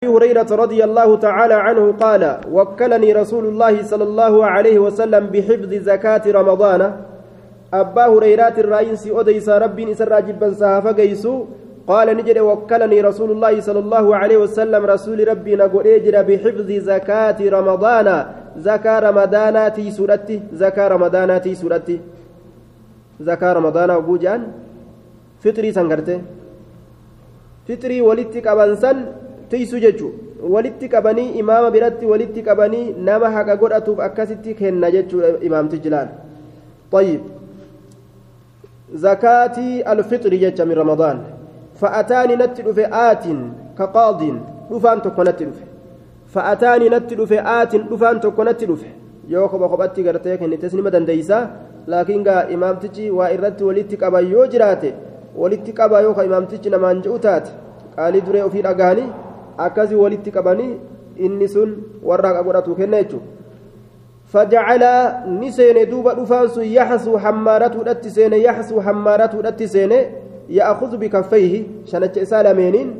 أبي هريرة رضي الله تعالى عنه قال وكلني رسول الله صلى الله عليه وسلم بحفظ زكاة رمضان. أبا هريرة الرئيس أديس ربي إسر جبا سهافا قيسو قال نجد وكلني رسول الله صلى الله عليه وسلم رسول ربي نقول إجر بحفظ زكاة رمضان. زكاة رمضان تي سورتي زكاة رمضان تي سورتي. زكاة رمضان وجوجان فطري سنغرتي فطري ولدتك أبنسن tiisu jechuun walitti qabanii imaama biratti walitti qabanii nama haqa godhatuuf akkasitti kenna jechuudha imaamtichi laal طيب زكاة الفطر جت من رمضان فأتاني نتلو في آت كقاض رفان تكون نتلو فأتاني نتلو في آت رفان تكون نتلو yoo koba kophatti gartee kennites nima dandeeysa laakiin gaa imaamtichi waa irratti walitti qaba yoo jiraate walitti qaba yoo ka imaamtichi namaan je'u taate qaalii duree ofii dhagahanii akkasii walitti qabanii inni sun warraaqa godhatu kenna jechuudha fajacala ni seene duuba dhufaan sun yaxsuu hammaaratuudhatti seene yaxsuu hammaaratuudhatti seene ya'khudhu bikaffayhi shanacha isaa lameeniin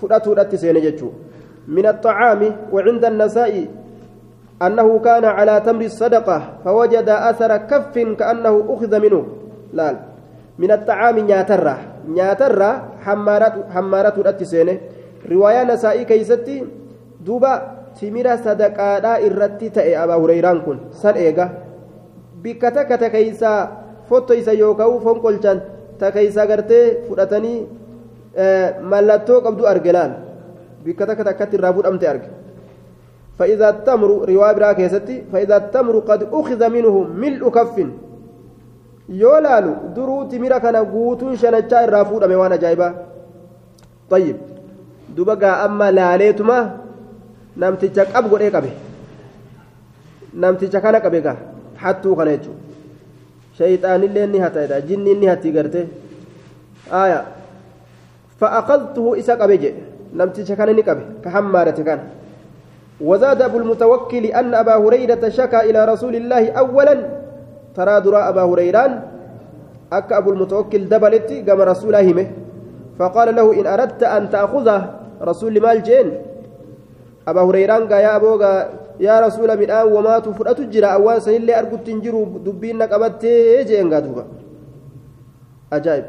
fudhatuudhatti seene jechuudha من الطعام وعند النساء أنه كان على تمر الصدقة فوجد أثر كف كأنه أخذ منه لا من الطعام نياترة نياترة حمارة حمارة الأتسينه riwaayaa nasaa'ii keeysatti duuba timira sadaqaadhaa irratti ta'e abaa hureyraan kun san eega bikka takka ta keeysaa fottoysa yookaan fonqolchan ta keeysaa gartee fudhatanii mallattoo qabdu arge laal bikka takka takkatti irraa fudhamte arge فإذا التمر رواية برا كيستي فإذا التمر قد أخذ منه ملء كف يولالو درو تمرة كان قوتون شنجا الرافود أمي جايبة طيب duba gaa amma laaleetuma namticha qab godhee qabe. Namticha kana qabe gaa hattuu kana jechuudha. Shayxaanillee ni hata jinni ni hatti garte. Aya فأخذته إسا قبيجي نمتش كان نقبه كحمارة كان وزاد أبو المتوكل أن أبا هريرة شكى إلى رسول الله أولا ترى درا أبا هريران أك أبو المتوكل دبلت قام رسول الله فقال له إن أردت أن تأخذه rasuulli maal jeen aba hureyraan gaa yaa aboogaa yaa rasuula midhaan wamaatu fudhatu jira awwaan sanillee argutti hin jiru dubbiin na qabattee jeen gaa duuba ajaa'ib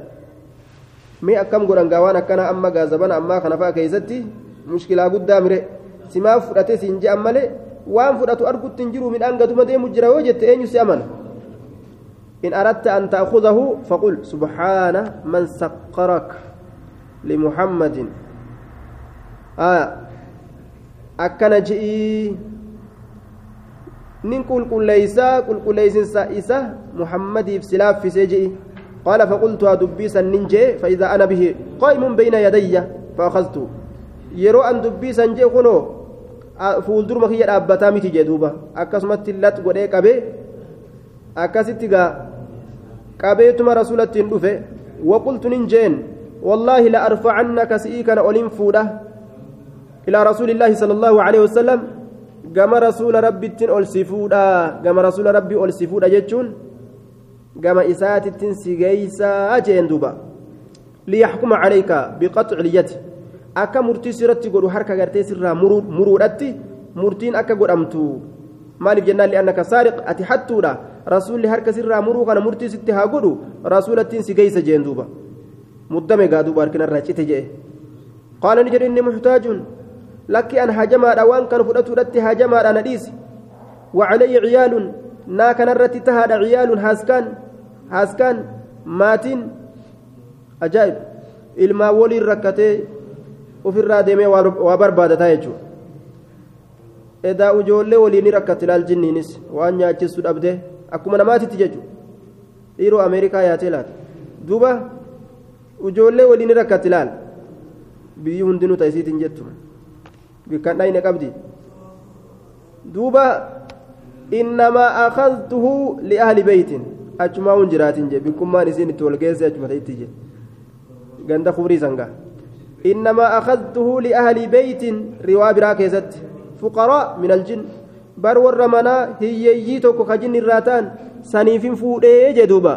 mee akkam godhan gaa waan akkana amma gaa zabana ammaa kana fa'a keessatti mushkilaa guddaa mire simaaf fudhate siin je'an malee waan fudhatu argutti hin jiru midhaan gaduma deemu jira yoo jette eenyu si amana إن أردت أن تأخذه فقل سبحان من سقرك لمحمد akkana ji'ii nin qulqulleeysaa qulqulleeysinsa isa muhammadiif silaaffisee ji'i قال فقلت دبيسا ننجي فإذا أنا به قائم بين يدي فأخذته يرو أن دبيسا نجي كنو fuuldura makiyya dhaabbataa miti jee duuba akkasumatti lat godhee qabee akkasitti gaa qabeetuma rasuulatti hin dhufe waqultu nin jeen wallaahi la arfacannaka si'ii kana olin fuudha إلى رسول الله صلى الله عليه وسلم كما رسول ربي تن ألسفودا كما رسول ربي ألسفودا جتون كما إسات تنسيجيسا أجين دوبا ليحكم عليك بقطع اليد أكا مرتي سيرتي قولوا حركة قرتي سرها مرورتي مرتين أكا قرأمتو maaliif jennaan li'annaka saariq ati hattuudha rasuulli harka sirraa muruu kana murtii sitti haa godhu rasuulattiin si geeysa jeen duuba muddame gaa duuba harkinarraa cite jee qaala ni jedhe inni muxtaajuun lakki an hajamaadha waan kan fudhatuudhatti hajamaadha na dhiisi وعلي عيال نا كان الرتي تهاد عيال هاسكان هاسكان ماتين ilmaa waliin rakkatee ofirraa deemee waa barbaadataa jechuudha edaa ijoollee waliin rakkate ilaal jinniinis waan nyaachisu dhabde akkuma namaatitti jechuudha dhiiroo ameerikaa yaatee laata duuba ijoollee waliin rakkate ilaal biyyi hundinuu ta'isiitiin jechuudha. Bikkan dhayne qabdi duuba innamaa akhadtuhu liahli beytin achumaa hun jiraatin je bikkummaan isiin itti wal geesse achuma ta'itti je ganda kubrii sanga innamaa akhadtuhu liahli beytin riwaa biraa keessatti fuqaraa min aljin bar warra manaa hiyyeeyyii tokko ka jinni irraa ta'an saniifin fuudhee je duuba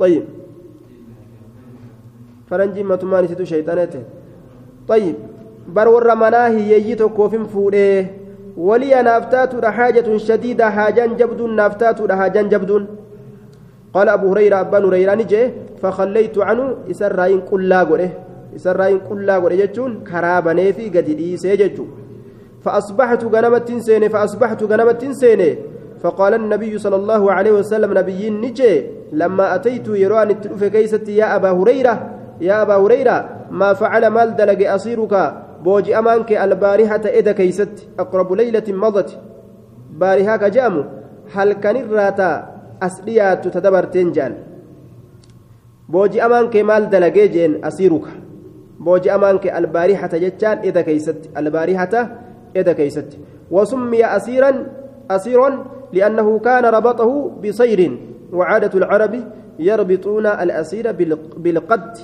طيب فرنجي ما تماني ستو شيطانته طيب bar warra manaa hiyyeeyyii tokkoofin fuudhee waliya naaftaatuudha haajatun shadiida haajaan jabduun naaftaatuudha haajaan jabduun. قال أبو هريرة أبان هريرة نجي فخليت عنه إسرائيل كلا قوله إسرائيل كلا قوله جتون كرابني في قديدي سيجتو فأصبحت غنمت سيني فأصبحت غنمت سيني فقال النبي صلى الله عليه وسلم نبي نجي لما أتيت يروان التلوف كيستي يا أبا هريرة يا أبا هريرة ما فعل مال دلق أصيرك بوجي أمانك البارحة إذا كيست أقرب ليلة مضت. بارحة كجامو هل كان الراتا أسليات تدبرتين جان؟ بوجي أمانك مال دلقي جين أصيرك بوجي أمانك البارحة جتان إذا كيست البارحة إذا كيست. وسمي أسيرا أسيرا لأنه كان ربطه بصير وعادة العرب يربطون الأسير بالقد.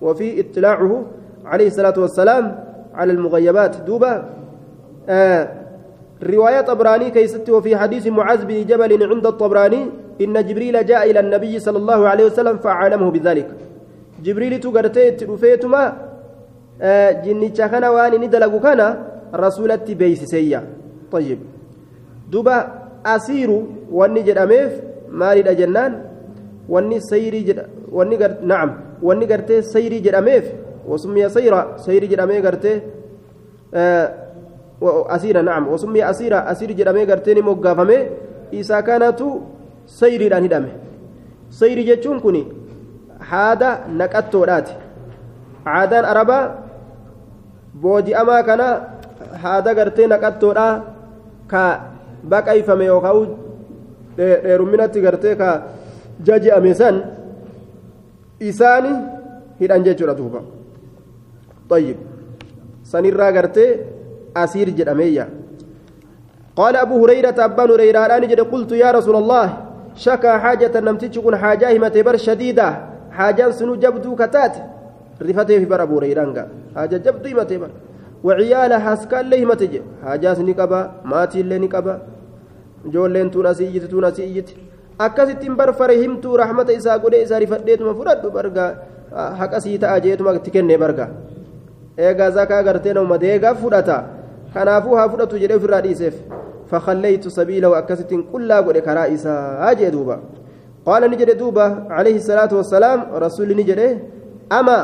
وفي اطلاعه عليه الصلاة والسلام على المغيبات. دوبا آه رواية طبراني كيست وفي حديث معاذ بن جبل عند الطبراني إن جبريل جاء إلى النبي صلى الله عليه وسلم فعلمه بذلك. جبريل تقرتي تلفيتما آه جني كان واني ندلق كان رسولتي بيسسيا طيب. دوبا أسير واني جراميف مالي جنان واني سيري جد واني. نعم واني قرتي سيري جراميف وسمي سيرا سيري جرامي قرتي آه أسيرا نعم وسمي أسيرا أسير جرامي قرتي مقافمي إذا كانت سيري دان هدامه سيري جتشون كوني haada naqattoodhaati aadaan arabaa booji'amaa kana haada gartee naqattoodha ka baqayfame yookaan dheerumminatti gartee ka jaji'ame san isaani hidhan jechuudha طيب. سنرى غرتي أسير جرمية قال أبو هريرة أبان هريرة قلت يا رسول الله شكا حاجة نمتج كن حاجة همتبر شديدة حاجة سنو جبدو كتات. رفتي في بر أبو هريرة حاجة جبدو همتبر وعيال حسكال له همتج حاجة نقبا ماتي اللي tun asii iyyiti tun asii iyyiti akkasittiin bar farahimtuu rahmata isaa godhee isaa rifadheetuma fudhadhu barga haqa sii ta'a jeetuma itti kennee eegaa zakaa gartee nama deegaa fudhata. Kanaafuu haa fudhatu jedhee ofirraa dhiiseef. فخليت سبيله أكست كلا قد كرا إساء دوبا قال نجد دوبا عليه الصلاة والسلام رسول نجد أما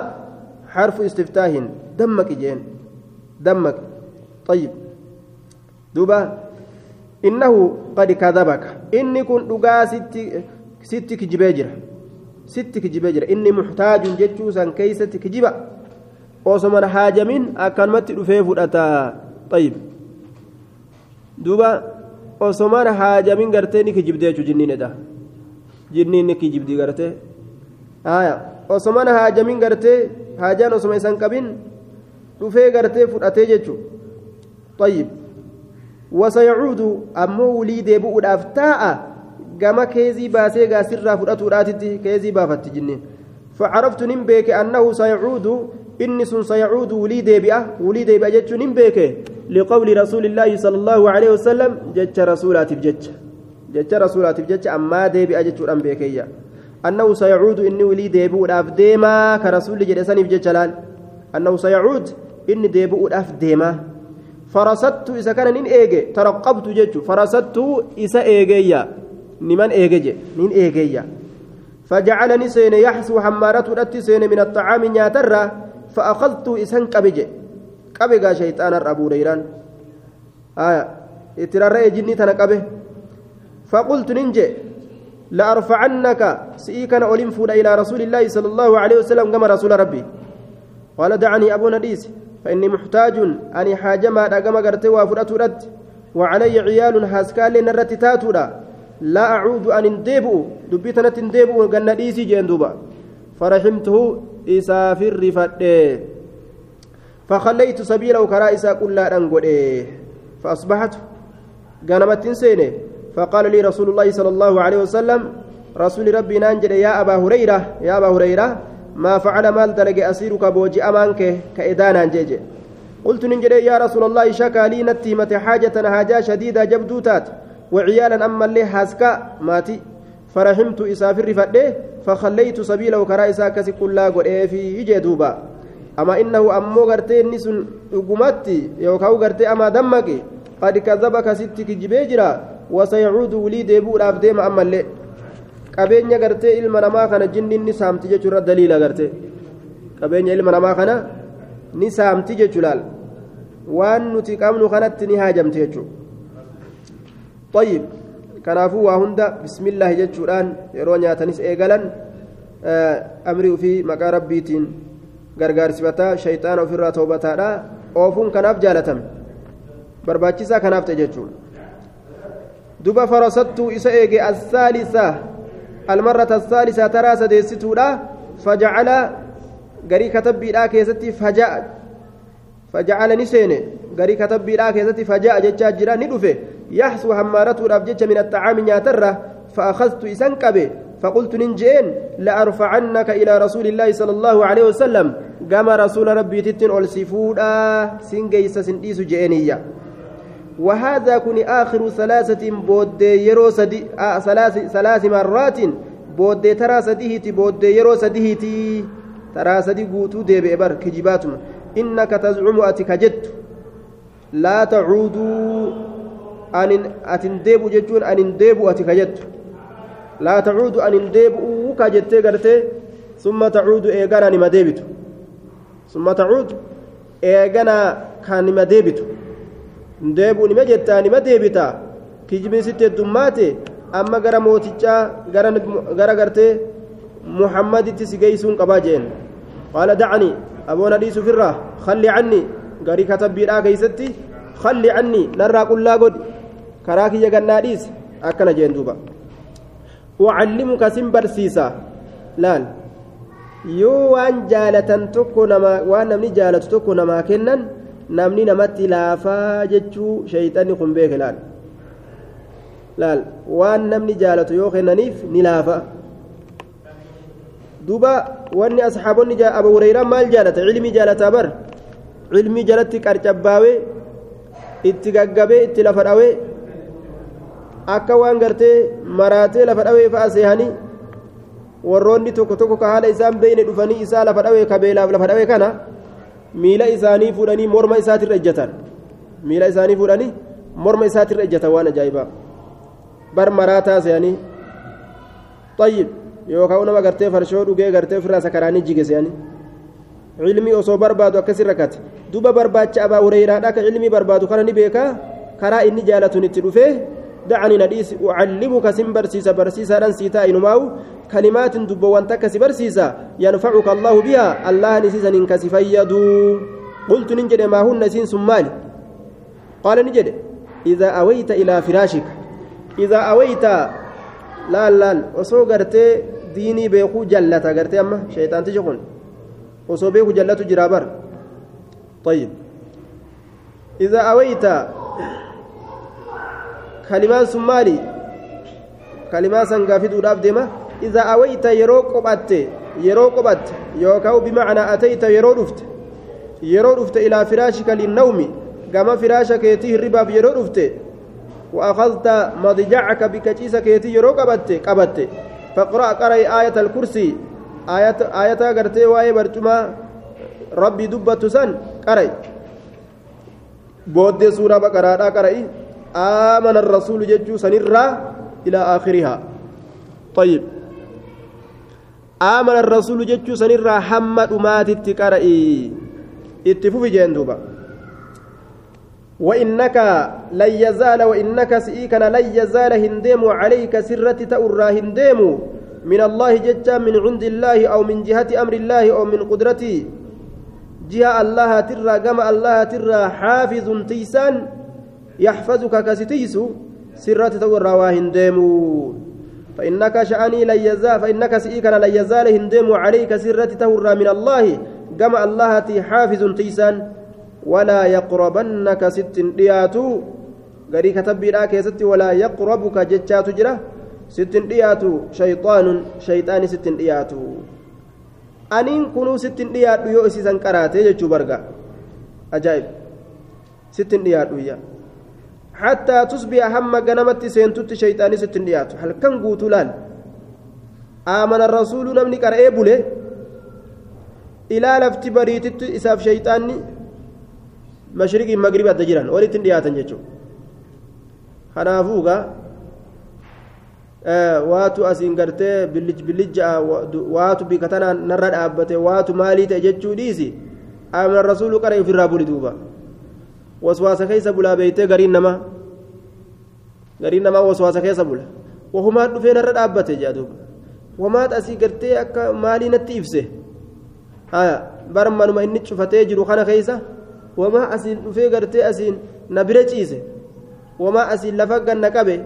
حرف استفتاه دمك جين دمك طيب دوبا إنه قد كذبك إني كن دغا ستي ستي كجباجر ستي كجباجر إني محتاج جتوسا كيست كجبا وسمن حاجمين أكنمت دفee fudhata طيب duuba osomaan haajamin gartee ni kijibde jechuu jinniinedha jinniin ni kijibdi gartee haya osomaan haajamin gartee haajaan osoma isan qabin dhufee gartee fudhatee jechuu طيب وسيعود أمو ولي ديبو الأفتاء كما كيزي باسي غاسر فرأتو راتتي كيزي بافت جنين فعرفت نمبيك أنه سيعود إني سن سيعود ولي ديبئة ولي ديبئة جتش نمبيك لقول رسول الله صلى الله عليه وسلم جتش رسولات بجتش. جتش رسولات بجتش أما ديبئة جتش أمبيكية أنه سيعود إني ولي ديبو الأفديما كرسول جلساني بجتش لال أنه سيعود إني ديبو الأفديما فرصدت إذا كان نين إيجي ترقبت جتشو فرصدت إذا إيجيا. نمن إيجي نين إيجيا. فجعلني سين يحسو حمارة رتي سين من الطعام نياترة. فأخذت إسان قبجي قبجا شيطان أبو ريران آية. إترى جني تنقبه فقلت ننجي لأرفعنك سيكن أولنفود إلى رسول الله صلى الله عليه وسلم كما رسول ربي. قال دعني أبو نديس فإني محتاج أني حاجة ما دقم قرتي وفرأت رد وعلي عيال هاسكال نرت تاتولا لا أعود أن انديبو دبيتنا تنديبو قلنا ديسي جندوبا. فرحمته إسافر رفده فخليت سبيله كرائسا كل أنقل فأصبحت قنمت سينه فقال لي رسول الله صلى الله عليه وسلم رسول ربي نانجل يا أبا هريرة يا أبا هريرة ما فعل مال دلق أسيرك بوجي أمانك كإدانا جيجي قلت ننجري يا رسول الله شكا لي نتيمة حاجة حاجة شديدة جبدوتات وعيالا أما اللي حاسكا ماتي فرحمت إسافر فده فخليت سبيله كرا إساكس كلا قد في جدوبا أما إنه أمو غرتي نسن أقمتي يوكاو غرتي أما دمك قد كذبك ستك جبيجرا وسيعود ولي ديبو الأفديم أما اللي qabeenya gartee ilma namaa kana jinni ni saamti jechuudha daliila gartee qabeenya ilma namaa kana ni saamti jechuu laal waan nuti qabnu kanatti ni haajamti jechuudha طيب kanaafuu waa hunda bismillaahi jechuudhaan yeroo nyaatanis eegalan amrii ofii maqaa rabbiitiin gargaarsifataa shayxaana ofirraa toobataadha oofuun kanaaf jaalatame barbaachisaa kanaaf ta'e jechuudha duba farasattuu isa eege asaalisa المرة الثالثة ترى سديستودا فجعل غري كتبي لا كيستي فجاء فجعل نسين غري كتبي لا كيستي فجاء ججا جرا ندفه يحسو همارته ربجج من الطعام نياترة فأخذت إسان فقلت ننجين لأرفعنك إلى رسول الله صلى الله عليه وسلم. قام رسول ربي تتن ألسفودا سنجيس سنديس جئنية. وهذا كن آخر ثلاثة بود يرو سدي آه ثلاث ثلاث مرات بود ترى سديهتي بود يرو سديهتي. ترى سدي قوتو دي بإبر كجباتم إنك تزعم أتك جد لا تعودوا. atin deebu jechuun anin deebu ati ka jettu. Laa tacuudu anin deebi'u ka jettee gartee summa tacuudu eeganaa nima deebitu. Summa tacuudu eeganaa kaanima deebitu. Deebi'u nima jetta nima deebita. Kijibni sitti heddummaate amma gara mootichaa gara gartee muhammaditti si geeysuun qabaa jeen. Qaala dacni aboona dhiisu firraa kalli canni garii katabbiidhaa keeysatti kalli canni narraa qullaa godhi. Karaa kiyya gannaa dhiise akkana jeen duuba. Ucallimuka sin barsiisa. Laal yoo waan jaalatan tokko nama waan namni jaalatu tokko namaa kennan namni namatti laafaa jechuu shayxanni kun beeke laal. Laal waan namni jaalatu yoo kennaniif ni laafa. Duuba wanni asxaabonni abu hurayraan maal jaalata? Cilmii jaalataa bar? Cilmii jalatti qarcabbaawee itti gaggabee itti lafa dhawee akka waan gartee maraatee lafa dhawee fa'a seehanii warroonni tokko tokko ka haala isaan beeyne dhufanii isaa lafa dhawee kabeelaaf lafa dhawee kana miila isaanii fuudhanii morma isaatirra ejjatan. Miila isaanii fuudhanii morma isaatirra ejjatan waan ajaa'ibaa bar maraataa seeyanii xayyib yookaan nama gartee farshoo dhugee gartee ofirraa sakaraanii jige seeyanii cilmii osoo barbaadu akkasii rakkate duba barbaacha abaa hureyraadha ka cilmii barbaadu kana ni beekaa? Karaa inni jaalatuun itti dhufee دعني نديس أعلمك سن برسيسا برسيسا رنسيتا إنماو كلمات دبوان تكسي برسيسا ينفعك الله بها. الله نسيسا إنكسي فيدو قلت ننجد ما هن سين سمالي قال نجد إذا أويت إلى فراشك. إذا أويت لا لا وصو قرتي ديني بيقو جلتا. قرتي أما؟ شيطان تجقون وصو بيقو جلتو جرابر. طيب. إذا أويت kalimaan sun maali kalimaa san gaafiduudhaaf deema idaa awayta yeroo qophatte yeroo qophatte yookaan bimacnaa atayta yeroo dhufte yeroo dhufte ilaa firaashika linnawmi gama firaasha keetii hirribaaf yeroo dhufte وأخذت مضجعك بكتيس كيتي يرو قبت قبت فاقرأ قرأ آية الكرسي آية آية قرتي واي برجما ربي دبت سن قرأ بود سورة بقرة آمن الرسول ججو سنرا إلى آخرها. طيب. آمن الرسول ججو سنرا حمد مات التكارئي اتفوف جندوبا وإنك لن يزال وإنك سئيكنا لن يزال هنديم عليك سرة تأرى هنديم من الله ججا من عند الله أو من جهة أمر الله أو من قدرتي. جهة الله ترى كما الله ترى حافظ تيسان يحفظك كستيس سرات تورى وهندمو فإنك شأني لا يزال فإنك سئيكنا لا يزال هندمو عليك سرات تورى من الله. كما الله حافظ تيسان ولا يقربنك ست دياتو. غري كتب لا كيست ولا يقربك جتات جرا. ست دياتو شيطان شيطان ست دياتو. أنين كنوا ست دياتو يو إسيسان كراتي جتشو برغا أجائب ست دياتو يا حتى تصبح هم جنمت سينتوت شيطاني ستنديات هل كان قوتلان آمن الرسول نمني كرئي بوله ilaa lafti bariititti isaaf shayxaanni mashriqii magriba adda jiran walitti hin dhiyaatan jechuudha kanaafuu gaa waatu asiin gartee billijja'a waatu bika tanaan narra dhaabbate waatu maalii ta'e jechuu dhiisi amna rasuulu qara ofirraa buli duuba waswaasa keessa bulaa beeytee gariin namaa gariin namaa waswaasa keessa bula wahumaan dhufee narra dhaabbate jedha duuba wamaat asii gartee akka maalii natti ibse bara manuma inni cufatee jiru kana keessa wamaa asiin dhufee gartee asiin na bira ciise wamaa asiin lafa ganna qabe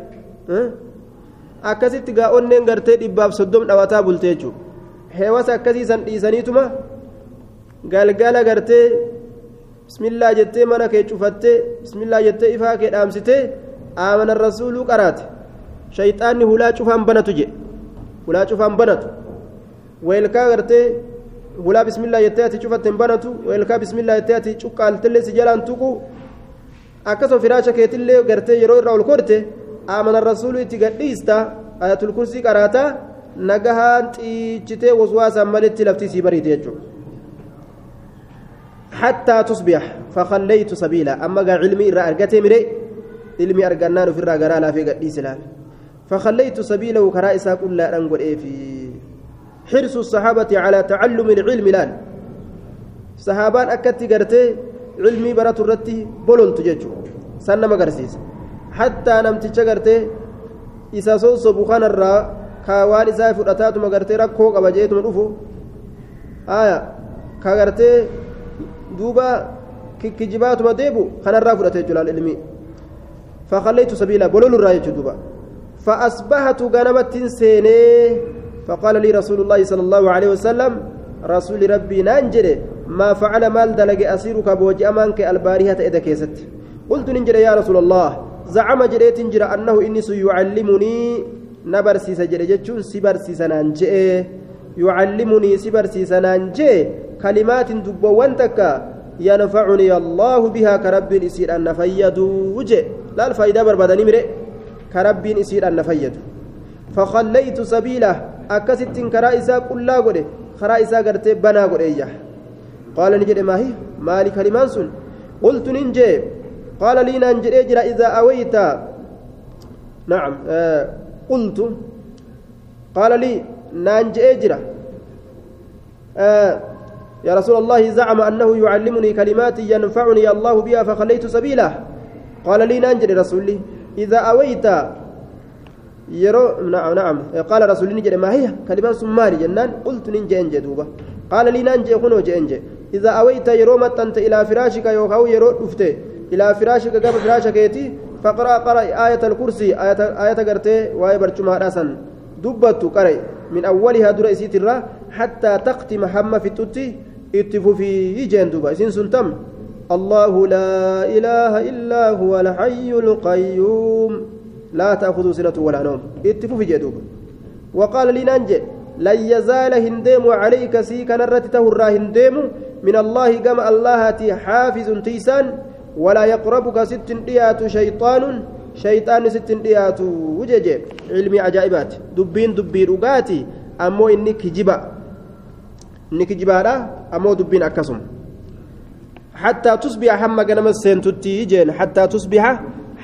akkasitti gaa onneen gartee dhibbaaf soddom dhawataa bulte jechuudha heewasa akkasii san dhiisaniituma galgala gartee bismillaa jettee mana kee cufattee bismillaa jettee ifaa kee dhaamsitee aamana rasuuluu qaraate shayxaanni hulaa cufaan banatu jedhe hulaa cufaan banatu weelkaa gartee hulaa bismillaa jettee ati cufatte hin banatu weelkaa bismillaa jettee ati cuqqaaltillee si jalaan tuqu akkasuma firaasha keetillee gartee yeroo irraa ol korte amana rasuulu itti gadhiista ayatul kursii qaraataa nagahaan xiichitee waswaasaan malitti laftii sii bariite jechuudha حتى تصبح فخليت سبيلا. أما قال علمي إرى أرقتي مري علمي أرقنان في الرقرا لا في قديس فخليت سبيله كرائسا كل أنقل إيه في. حرص الصحابة على تعلم العلم الآن صحابان أكدت قرتي علمي برات الرتي بولون تججو سنة مقرسيس حتى نمت قرتي إسا صوص بخان الرا كاوان إسا فرأتات مقرتي ركو قبجيت من أفو آية. كاقرتي دوبا كجبات ما ديبو خان الرا فرأتي جلال علمي فخليت سبيلا بولون الرا دوبا فأصبحت غنمت سيني. فقال لي رسول الله صلى الله عليه وسلم رسول ربي ننجر ما فعل مال دلق أسيرك بوج أمانك البارهة إذا كيست. قلت ننجر يا رسول الله زعم جريت نجر أنه إني سيعلمني نبرسي سجر جتشون سبرسي سنانجئ يعلمني سبرسي سنانجئ كلمات دبوان تكا ينفعني الله بها كرب إسير أن نفيدوا وجه. لا الفايدة بربادني مرئ كرب إسير أن نفيدوا فخليت سبيله. أكست كرا إسا كلا قده كرا إسا قرتي بنا قده قال نجد ما هي؟ مالي كلمان سن؟ قلت ننجي. قال لي ننجي إذا أويت. نعم. آه قلت. قال لي ننجي اجرا آه يا رسول الله زعم أنه يعلمني كلمات ينفعني الله بها فخليت سبيله قال لي ننجي رسولي إذا أويت qaala rasuulli jedhe maa hiya kalimaan sun maali jennaan qultu nin jeen jee duuba qaala lii naan jee kunoo jeen jee idaa awayta yeroo maxxante ilaa firaashika yookaan yeroo dhufte ilaa firaashika gama firaasha keetii faqraa qara aayata alkursii aayata gartee waa'ee barcumaadhaa san dubbattu qare min awwalihaa dura isiitirraa hattaa taqtima hamma fixutti itti fufii jeen duuba isiin الله لا إله إلا هو الحي القيوم. لا تأخذ سنة ولا نوم. اتفوا في جدوب وقال لي ننجي لن يزال هنديم عليك سيك نرت تهرى هنديم. من الله كما الله حافظ تيسان. ولا يقربك ست ديات شيطان. شيطان ست ديات وجج علمي عجائبات. دبين دبين رقاتي أمو إنك جبا. إنك جبا أمو دبين أكسم حتى تصبح حما جنم السنتوتي جين حتى تصبح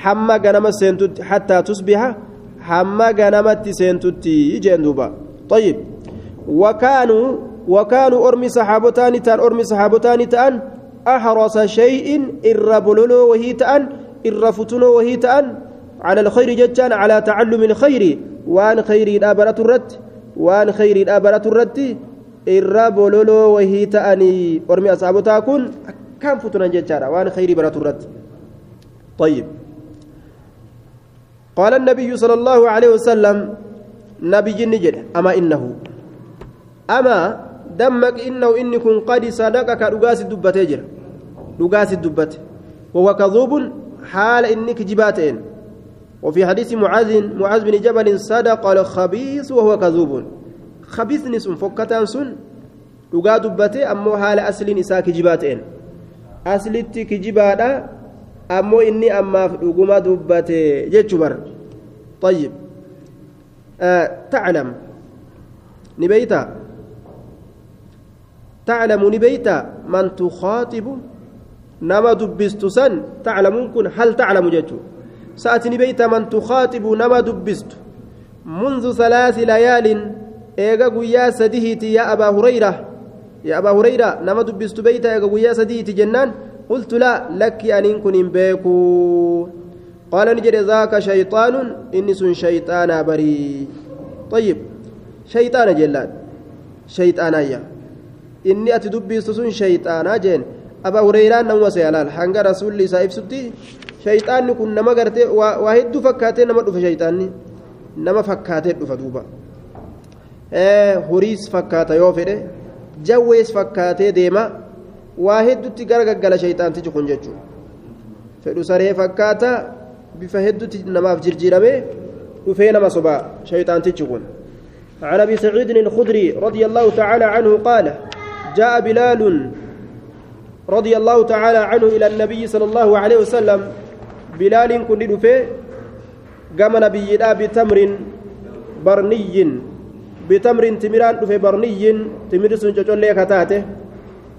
hamma ganama seentutti hattaa tusbiha hamma ganamatti seentutti jeen duuba. طيب وكانوا وكانوا أرمي صحابتان تان أرمي صحابتان تان أحرص شيء الربلولو وهي تان الرفتنو وهي تان على الخير جتان على تعلم الخير وان خير الآبرة الرد وان خير الآبرة الرد الربلولو وهي تاني أرمي أصحابتا كن كم فتنا جتان وان خير برة الرد طيب قال النبي صلى الله عليه وسلم نبي نجد أما إنه أما دمك إنه كن قد صدقك رقاس الدبة تجر رقاس الدبة وهو كذوب حال إنك جباتين وفي حديث معاذ معاذ بن جبل صدق الخبيث وهو كذوب خبيث نسم فكتان سن رقا دبته أمو حال أصل إساك جباتين أصلتي كجباتا ammoo inni ammaaf dhuguma dubbate jechuu bar طيب آه تعلم نبيتا تعلم نبيت من تخاطب نما دبست سن تعلمون هل تعلم جتو سأتني بيت من تخاطب نما دبست منذ ثلاث ليال إيغا قويا سديهتي يا أبا هريرة يا أبا هريرة نما دبست بيت إيغا قويا سديهتي جنان قلت لا لك أن كن بيكو قال نجد ذاك شيطان إني سن شيطان بري طيب شيطان جلال شيطان يا إني أتدبست سن شيطان جن أبا هريرة نما سيالال حنق رسول الله سايف ستي shayxaanni kun nama gartee waa hedduu fakkaatee nama dhufe shayxaanni nama fakkaatee dhufa duuba. Horiis fakkaata yoo fedhe jawwees fakkaatee deema waa hedduutti gara gaggala shayxaantichi kun jechuudha fedhu saree fakkaata bifa hedduutti namaaf jirjiiramee dhufee nama sobaa shayxaantichi kun عن ابي سعيد الخدري رضي الله تعالى عنه قال جاء بلال رضي الله تعالى عنه إلى النبي صلى الله عليه وسلم بلال كن دفه قام نبينا بتمر برني بتمر تمران دفه برني تمر سن چچولي كتاته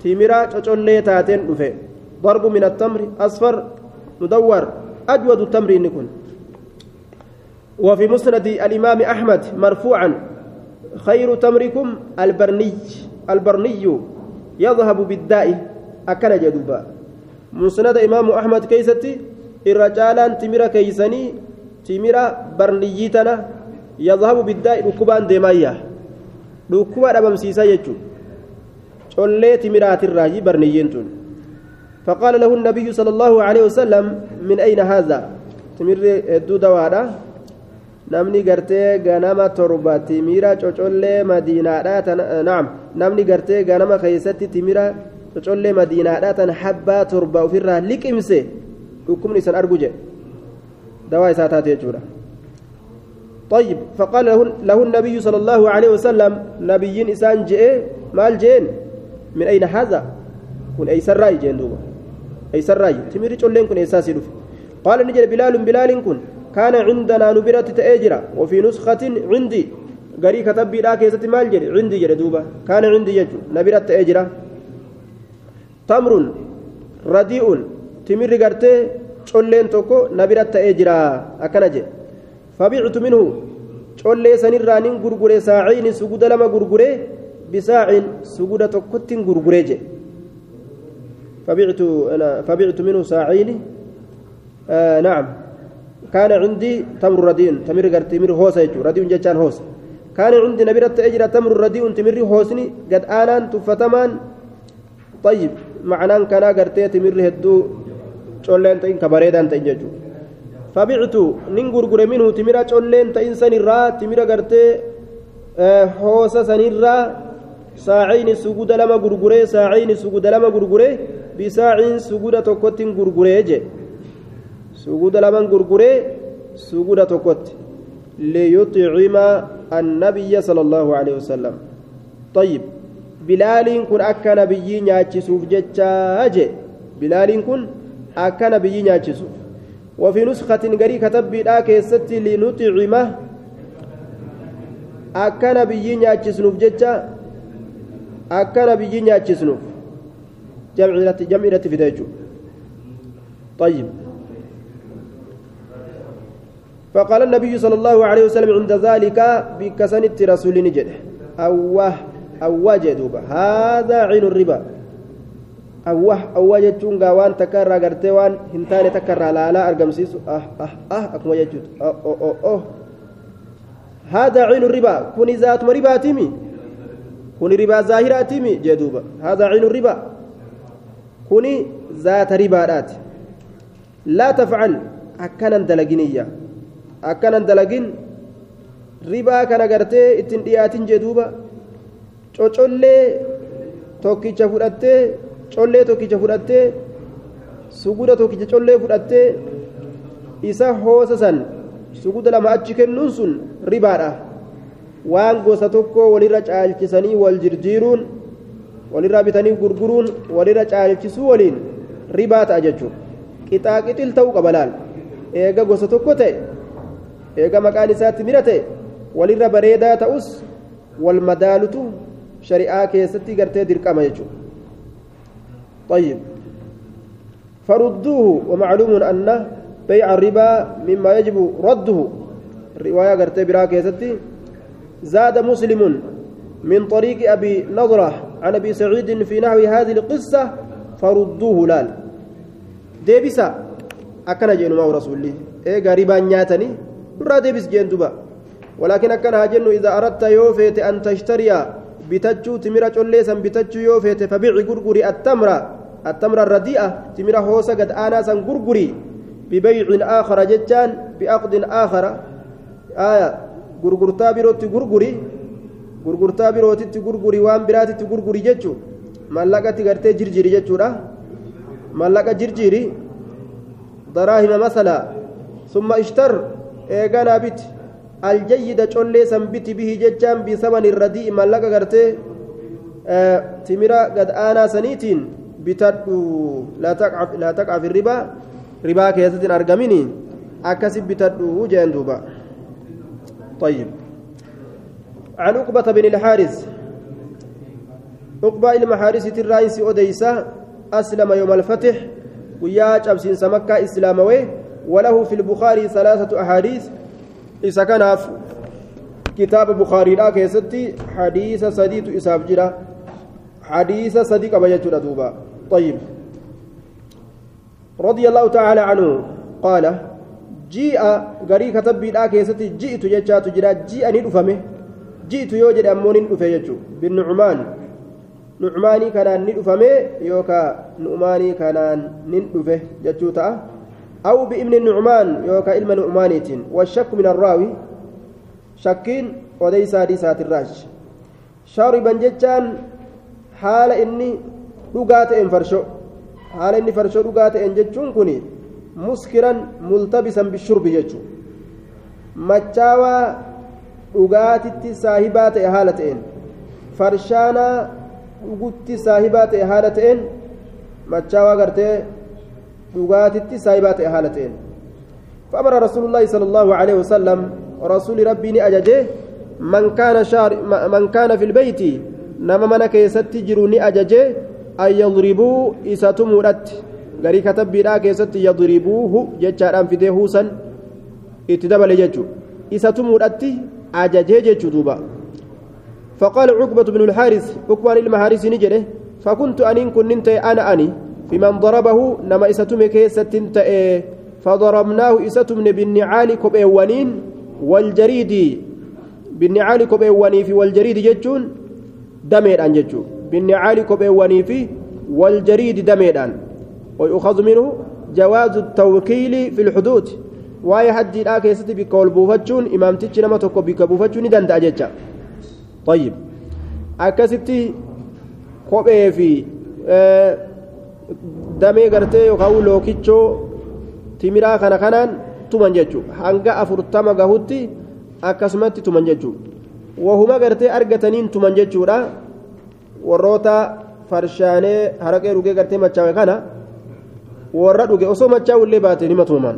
تمرا چچولي تاتين دفه ضرب من التمر أصفر مدور أجود التمر نكون. وفي مسند الإمام أحمد مرفوعا خير تمركم البرني البرني يذهب بالداء أكل جدوبا. مسند إمام أحمد كيستي caalaan timira keeysanii timira barniyyiitana yadhabu biddaa'i dhukkubaan deemaayya dhukkuba dhabamsiisaa jechuu collee timiraatirraayi barniyyiin tun فقال له النبي صلى الله عليه وسلم من أين هذا تمر هدو دوادا namni gartee ganama torba timira cocollee madiinaadhaa namni gartee ganama keessatti timira cocollee madiinaadhaa tan habbaa torba ofirraa liqimse dhukkubni isan argu jedhe dawaa isaa taate jechuudha طيب فقال له, له النبي صلى الله عليه وسلم نبي إسان جئ مال جين من أين هذا؟ كن أي سراي جين دوبا. أي سراي. تميري تشولين كن إساسي قال نجد بلال بلال كن. كان عندنا نبرة تأجرة وفي نسخة عندي. غري كتب بلا كيسة مال جري عندي جري دوبا. كان عندي يجو. نبرة تأجرة. تمر رديء. تمر غرتي colleen tokko na bira ta'ee fabictu minhu collee sanirraa nin gurgure saaciini suguda lama gurgure bisaacin suguda tokkottin gurgure jedhe fabictu minhu saaciini نعم كان عندي تمر رديء تمر تمر هوسة يجو رديء جتان هوس كان عندي نبرة أجرة تمر رديء تمر هوسني قد آنان تفتمان طيب معناه كان قرتي تمر هدو colleen ta'in ka bareedaan ta'in nin gurgure minhu timira colleen ta'in sanirraa timira gartee hoosa sanirraa saacayni suguda lama gurguree saacayni suguda lama gurguree bisaaciin suguda tokkottin gurguree je suguda laman gurguree suguda tokkotti liyuxcima annabiyya sala allahu alehi wasalam طيب bilaaliin kun akka nabiyyii nyaachisuuf jechaa je bilaaliin kun akka nabiyyi nyaachisu وفي نسخة غري كتبيدها كيستي لنطعمه. akka nabiyyi nyaachisnuuf jecha akka nabiyyi nyaachisnuuf jam'i irratti fida jechuudha طيب. فقال النبي صلى الله عليه وسلم عند ذلك بكسنت رسول نجد. أوه أوه جدوبة. هذا عين الربا. Awwah awwaa jechuun gaa waan takka irraa gartee waan hin taane takka irraa laalaa argamsiisu ah ah ah akkuma jechuudha oh oh oh هذا عين الربا كوني ذات مربا تيمي كوني ربا ظاهرة تيمي جدوبا هذا عين الربا كوني ذات ربا رات لا تفعل أكنا دلقينية أكنا دلقين ربا كان قرتي cocollee tokkicha fudhattee collee tokkicha fudhattee suguda tokkicha collee fudhattee isa hoosa san suguda lama achi kennuun sun ribaadha waan gosa tokko walirra caalchisanii wal jirjiiruun walirraa bitanii gurguruun walirra caalchisuu waliin ribaa ta'a jechuudha qixaaqixil ta'uu qaba laal eega gosa tokko ta'e eega maqaan isaatti mira ta'e walirra bareedaa ta'us wal madaalutu shari'aa keessatti gartee dirqama jechuudha طيب. فردوه ومعلوم أن بيع الربا مما يجب رده. رواية قرتي براكي زاد مسلم من طريق أبي نضرة عن أبي سعيد في نحو هذه القصة فردوه لال. ديبسا. أكن جين ما رسولي إيه غريبا نياتني. نرى ديبس جين دوبا ولكن أكن هاجن إذا أردت يوفيت أن تشتري بتجو تمرة جليسا بتجو يوفيت فبيع غرغري التمرة. التمرة الرديئة تمرة هوسا قد آناسا غرغري ببيع آخر جتان بعقد آخر آية غرغرتا بروتي غرغري gurgurtaa birootitti gurguri waan biraatitti gurguri jechuun mallaqatti gartee jirjiri jechuudha mallaqa jirjiri daraahima masalaa summa ishtar eeganaa biti aljayyida collee san biti bihi jechaan bisaman irradii mallaqa gartee timira gad aanaa saniitiin bitadhu laa taqca fi ribaa keessatti hin argamini akkasi bitadhu jeen duuba. طيب عن عقبة بن الحارث عقبة المحارس الرئيس أديسة أسلم يوم الفتح ويا جبسين سمكة إسلاموي وله في البخاري ثلاثة أحاديث إذا كان كتاب بخاري لا كيستي حديث صديق إساف جرا حديث صديق بيجر دوبا طيب رضي الله تعالى عنه قال جيء غري كتب لا كيستي جئت ججات جرا جيء ندفمه جئت يوجد أمون ندفه بالنعمان nucmaanii kanaan ni dhufame yookaa nu'maanii kanaan nin dhufe jechuu ta'a aw bi'ibni nucmaan yookaa ilma nucmaaniitiin washakku min arraawi shakkiin odeysaa dhiisaatirraash shariban jechaan haala inni dhugaa ta'een farsho haala inni farshoo dhugaa ta'een jechuun kun muskiran multabisan bishurbi jechuu machaawaa dhugaatitti saahibaa ta'e haala ta'een farshaanaa dhugutti saahibaa ta'e haala ta'een machaawaa gartee dhugaatitti saahibaa ta'e haala ta'een فأمر رسول الله صلى الله عليه وسلم رسول ربي أججه من كان شار من كان في البيت نما من كيست جروني أن يضربوا إساتمورت غري كتب بلا كيست يضربوه. جتشاران في دهوسا اتدبل جتشو. إساتمورت أججه جتشو دوبا. فقال عقبة بن الحارث عقبة المحارث نجده فكنت أنين كنت أنا أني. في من ضربه نما إستم كيسة فضربناه إستم بالنعال كبيوانين والجريد. بالنعال كبيواني في والجريد جتون دمير أن جتون بالنعال كبيواني في والجريد دمير أن ويؤخذ منه جواز التوكيل في الحدود واي حد لا كيستي بكول بوفتشون إمام تيتش نما تكو بك بوفتشون دندا جتشا طيب akkasitti kophee fi damee gartee yookaan lookichoo timiraa kana kanaan tuman jechuudha hanga afurtama gahutti akkasumatti tuman jechuudha wahuma gartee argataniin tuman jechuudha warroota farshaanee haraqee dhugee gartee machaawe kana warra dhuge osoo machaa'u illee baate nima tuman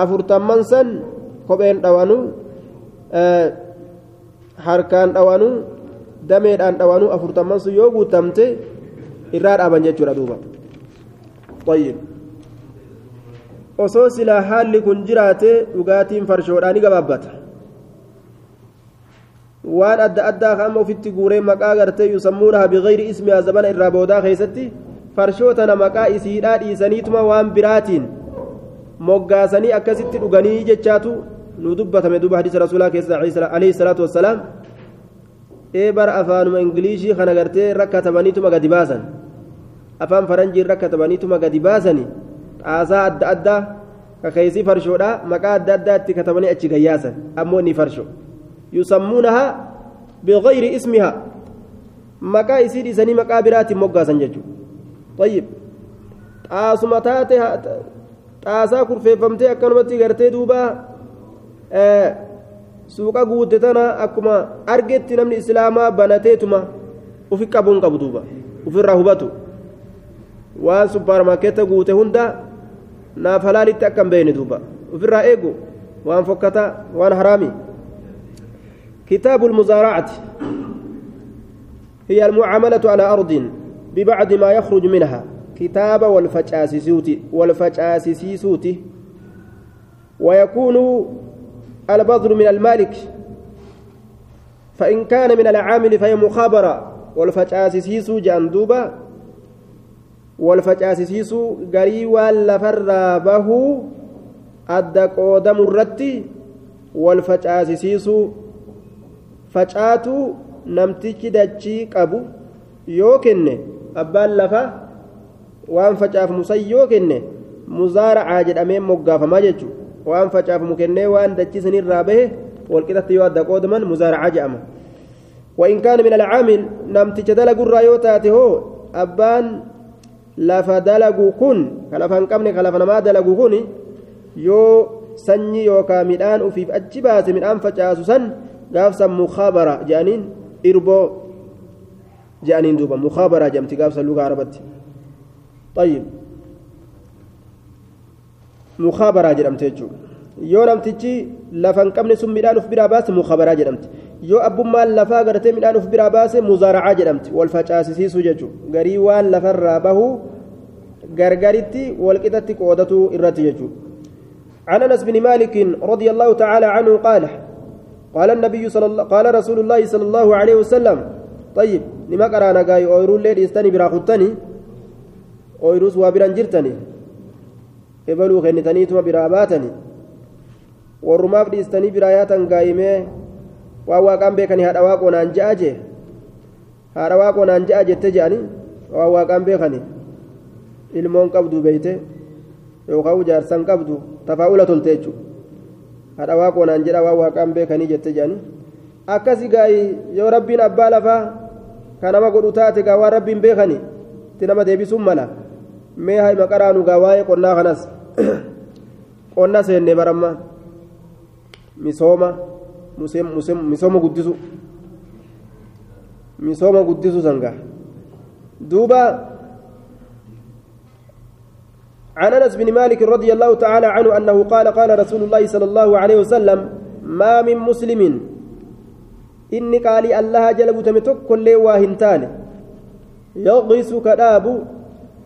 afurtamman san kopheen dhawanu harkaan dhawanu dameedhaan dhawanu afurtamman sun yoo guutamte irraa dhaaban jechuudha duuba طيب osoo silaa haalli kun jiraate dhugaatiin farshoodhaa ni gabaabbata waan adda addaa ka'ama ofitti guuree maqaa gartee yusammuunaha bigayri ismihaa zabana irraa boodaa keessatti farshoo tana maqaa isiidhaa dhiisaniituma waan biraatiin moggaasanii akkasitti dhuganii jechaatu nu dubbatame duba hadiisa rasuulaa keessa alayhi salaatu wassalaam ee bara afaanuma ingiliishii kana gartee rakkatabaniituma gadi baasan afaan faranjiin rakkatabaniituma gadi baasani xaasaa adda addaa kakeessii farshoodha maqaa adda addaa itti katabanii achi gayyaasan ammoo inni farsho bigayri ismiha maqaa isii dhiisanii maqaa biraatiin moggaasan jechuudha طيب kurfeeffamtee akkanumatti gartee duuba suuqa guute tana akkuma argetti namni islaamaa banateetuma ufi qabuun qabu duuba ufirraa hubatu waan suppaarmaarkeetta guute hunda naaf halaalitti akka hin beekne duuba ufirraa eegu waan fokkata waan haraami kitaabu lmuzaaracati هي المعاملة على أرض ببعد ما يخرج منها. كتاب والفجاسيسوتي ويكون البذر من المالك. فإن كان من العامل فهي مخابرة. والفجاسيسو جندوبة والفجاسيسو قريوا لفر به أدى قودم الرتي. والفجاسيسو فجاتو namtichi dachii qabu yoo kenne abbaan lafa waan facaafamu san yoo kenne muzaaracaa jedhamee moggaafamaa jechuudha waan facaafamu kennee waan dachii sanirraa bahe walqixatti yoo adda qoodaman muzaaracaa jedhama وإن كان من العامل نمتج دلق الرايوتات هو أبان lafa dalagu kun ka lafan qabne ka lafa namaa dalagu kun yoo sanyii yookaan midhaan ufiif achi baase gaafsan mukaabara jedhaniin irboo je'aniin duuba mukaabaraa jedhamti gaafsa lugaa arabatti طيب jedhamte jechuudha yoo namtichi lafa hin qabne sun midhaan uf biraa baase mukaabaraa jedhamti yoo abbummaan lafaa gartee midhaan uf biraa baase muzaaracaa jedhamti wal facaasisiisuu jechuudha garii waan lafarraa bahuu gargaritti walqixatti qoodatu irratti jechuudha عن انس بن مالك رضي الله تعالى عنه قال قال النبي صلى الله قال رسول الله صلى الله عليه وسلم طيب لما قرانا قاي اويرو ليد استني برا خطني اويروس وابران جرتني baatani warrumaaf dhiistanii biraa yaatan gaayimee waan waaqaan beekanii haadha waaqoo naan je'a jee haadha waaqoo naan je'a jette je'ani waan waaqaan beekani ilmoon qabdu beeyte yookaan jaarsan qabdu tafaa'ula tolte jechuudha haadha waaqoo naan jedha waan waaqaan beekanii jette jedhani akkasi gaayi yoo rabbiin abbaa lafaa ka nama godhu taate gaa waan rabbiin beekani itti nama deebisuun mala mee haa maqaraanu gaa waa'ee qonnaa kanas qonna seenne baramma misooma misooma guddisu misooma guddisu sangaa duuba عن انس بن مالك رضي الله تعالى عنه انه قال قال رسول الله صلى الله عليه وسلم ما من مسلم inni qaalii allaha jala butame tokkollee waa hin taane yagrisu ka dhaabu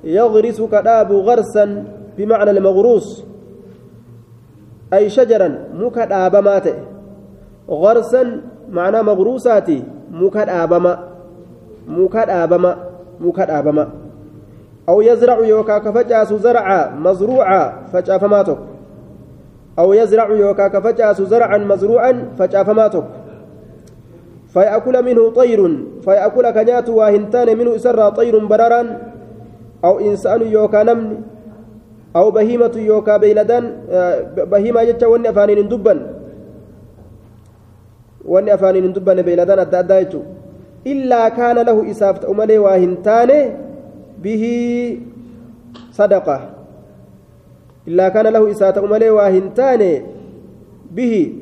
yagrisu ka dhaabu garsan bimacna almagruus ay shajaran muka dhaabamaa ta'e garsan facaasu zarca mazruuca facaafamaa tokko aw yazracu yookaa ka facaasu zarcan mazruucan facaafamaa tokko فيأكل منه طير فيأكل كنيات واهنتان منه إسرى طير بررا أو إنسان يوكا نمن أو بهيمة يوكا بيلدان بهيمة جتا وني أفانين دبا وني أفانين دبا بيلدان أدى أدى إلا كان له إسافة أملي واهنتان به صدقة. إلا كان له إسافة أملي واهنتان به.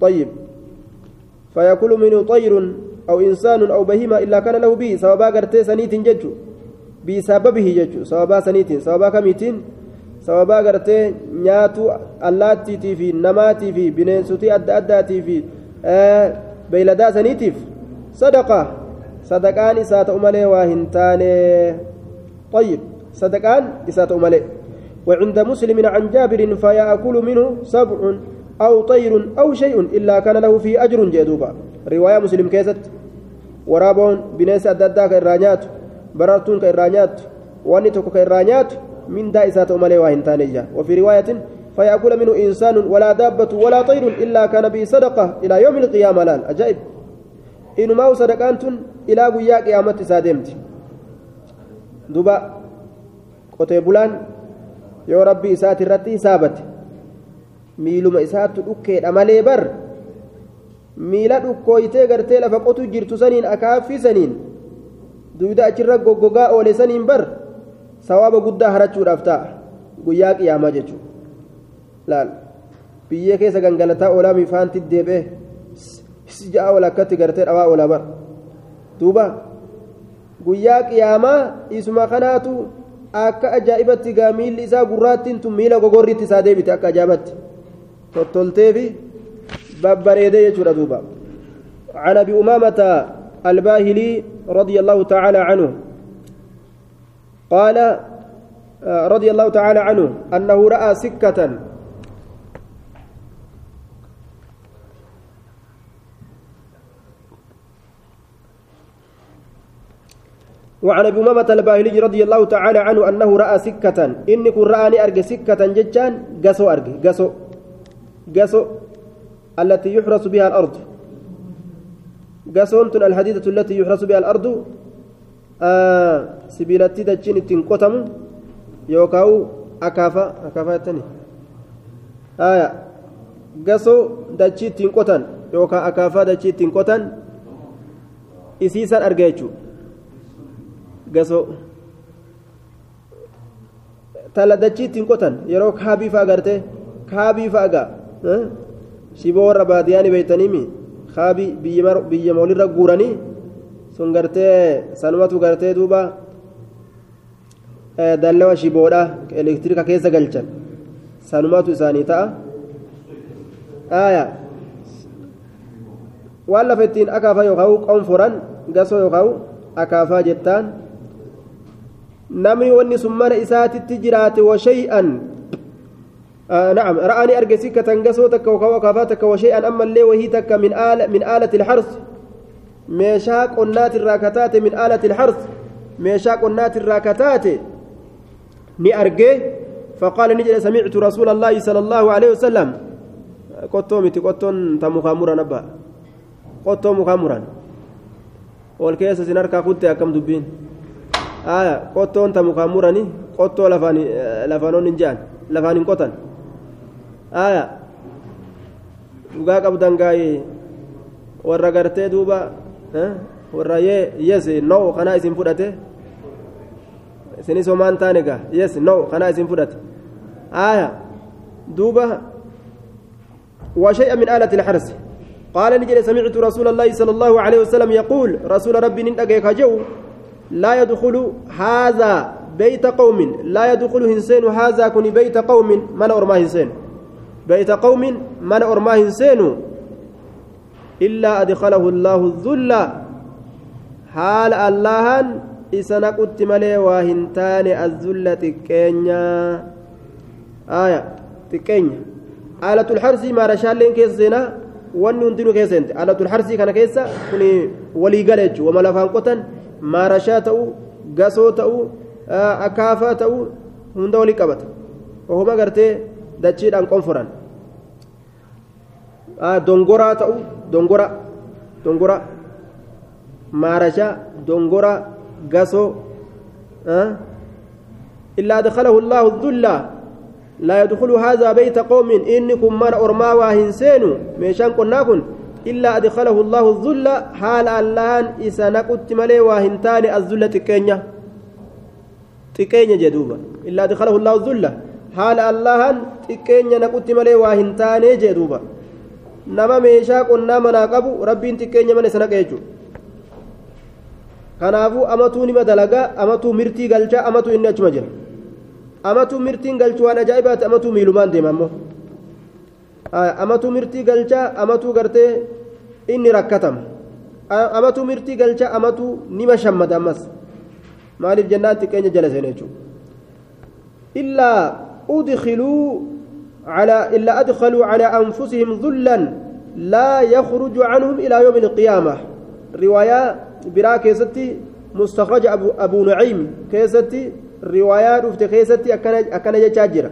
طيب. فيأكل منه طير أو إنسان أو بهيمة إلا كان له به. سببا قرتي سنيت ججو. بسببه ججو. سببا سنيت سببا كميتين سببا قرتي نياتو اللاتي في نماتي في بنينسوتي أدى أداتي في. آه بيلدا سنيتيف. صدقان إسات أمالي واهنتاني طيب صدقان إسات أمالي وعند مسلم عن جابر فيأكل منه سبع أو طير أو شيء إلا كان له فيه أجر جدوبا رواية مسلم كيست ورابون بنيس أددا كإرانيات بررتون كإرانيات واني توكو كإرانيات من دائسات أمالي وهنتانية وفي رواية فيأكل منه إنسان ولا دابة ولا طير إلا كان به صدقة إلى يوم القيامة لأن أجائب inumaa sadaqaan tun ilaa guyyaa qiyaamatti isaa deemti. Duba qotee bulaan yoo rabbii isaati irratti hisaabate miiluma isaattu dhukkeedha malee bar miila dhukkooytee gartee lafa qotu jirtu saniin akaaffii akaaffisaniin duuda achirra goggogaa oole saniin bar sawaaba guddaa harachuudhaaf ta'a. Guyyaa qiyaamaa jechuudha. Laal biyyee keessa gangalataa oolaa olaamiifaanti deebi'e. Deebi'ee ja'a ola akkatti gartee dhawaa oolaa bar duuba guyyaa qiyaamaa isuma kanaatu akka ajaa'ibatti gaa miilli isaa gurraattiin tun miila gogorriitti isaa deebite akka ajaa'ibatti. tottoltee fi babbareedee jechuudha duuba عن ابي امامه الباهلي رضي الله تعالى عنه قال آه، رضي الله تعالى عنه رأى سكة وعن أبي أمامة الباهلي رضي الله تعالى عنه أنه رأى سكة. إني كن راني ارج سكة ججان قسو ارج قسو قسو التي يحرس بها الأرض. قسونت الحديدة التي يحرس بها الأرض. آه سبيلتي دجين تنقطم يوكاو أكافا أكافا الثاني آية. قسو دجي تنقطن يوكا أكافا دجي isiisan arga jechuudha gasoo tala dachii ittiin qotan yeroo kaabii fa'a gartee kaabii fa'a gaa shiboo warra baadiyyaa ni beeytaniimi kaabii biyya walirra guuranii sun gartee sanumatu gartee duuba dallawa shiboodha elektirika keessa galchan sanumatu isaanii ta'a waan lafa ittiin akaafaa yookaan qonforan gasoo yookaan akaafaa jettaan. Namni wanni sun mana isaatitti jiraate washay'an نعم رآني أرجع سكة تنقصو تك وكافاتك وشيئا أما اللي وهي تك من آلة من آلة الحرث ميشاك قنات الراكتات من آلة الحرث ميشاك قنات الراكتات ني أرجع فقال نجد سمعت رسول الله صلى الله عليه وسلم قطو متي قطون تمخامرا نبا قطو مخامرا والكيس سنركا كنت أكم دبين aya qottoon ta mukaan murani qottoo lafaanoon hin jean lafaan hin qotan aya dhugaa qabdan gaayee warra gartee duuba warra yee yes no kanaa isin fudhate isinis homaan taane gaa yes no kanaa isin fudhate aya duuba وشيئا من آلة الحرس قال نجد سمعت رسول الله صلى الله عليه وسلم يقول رسول ربي ننتقيك جو لا يدخل هذا بيت قوم لا يدخل هنسين هذا كن بيت قوم من أرما هنسين. بيت قوم من أرما هنسين. إلا أدخله الله الذل. حال الله إسنا قلت ملي واهنتان الذل تكينيا. آية تكينيا. آلة الحرس ما رشالين كيسنا wanni hundinuu keessa hinte alatul harsii kana keessa kuni walii gala jechuudha wama lafaan qotan maarashaa ta'uu gasoo ta'uu akaafaa ta'uu hunda walii qabata ohuma gartee dachiidhaan qonforan dongoraa ta'uu dongora dongora maarashaa dongora gasoo illaa adkhalahu allaahu dhulla لا يدخل هذا بيت قوم إنكم من أرما واهن سينو ميشان قلنا كن إلا أدخله الله الذل حال اللان إسا نقت ملي واهنتان الذل تكينيا تكينيا جدوبا إلا أدخله الله الذل حال اللان تكينيا نقت ملي واهنتان جدوبا nama meeshaa qonnaa manaa qabu rabbiin xiqqeenya mana sana qeechu kanaafuu amatuu nima dalagaa amatuu mirtii galchaa amatuu inni achuma jira amatuu mirtiin galchu waan ajaa'ibaati amatuu miilumaan deema ammoo amatuu mirtii galchaa amatuu gartee inni rakkatama amatuu mirtii galchaa amatuu nima shammada ammas maaliif jennaan xiqqeenya jala seene jechuudha illaa udkhiluu على إلا أدخلوا على أنفسهم ذلا لا يخرج عنهم إلى يوم القيامة رواية برا كيستي مستخرج أبو, أبو نعيم كيستي dhufte keessatti akkana jechaa jira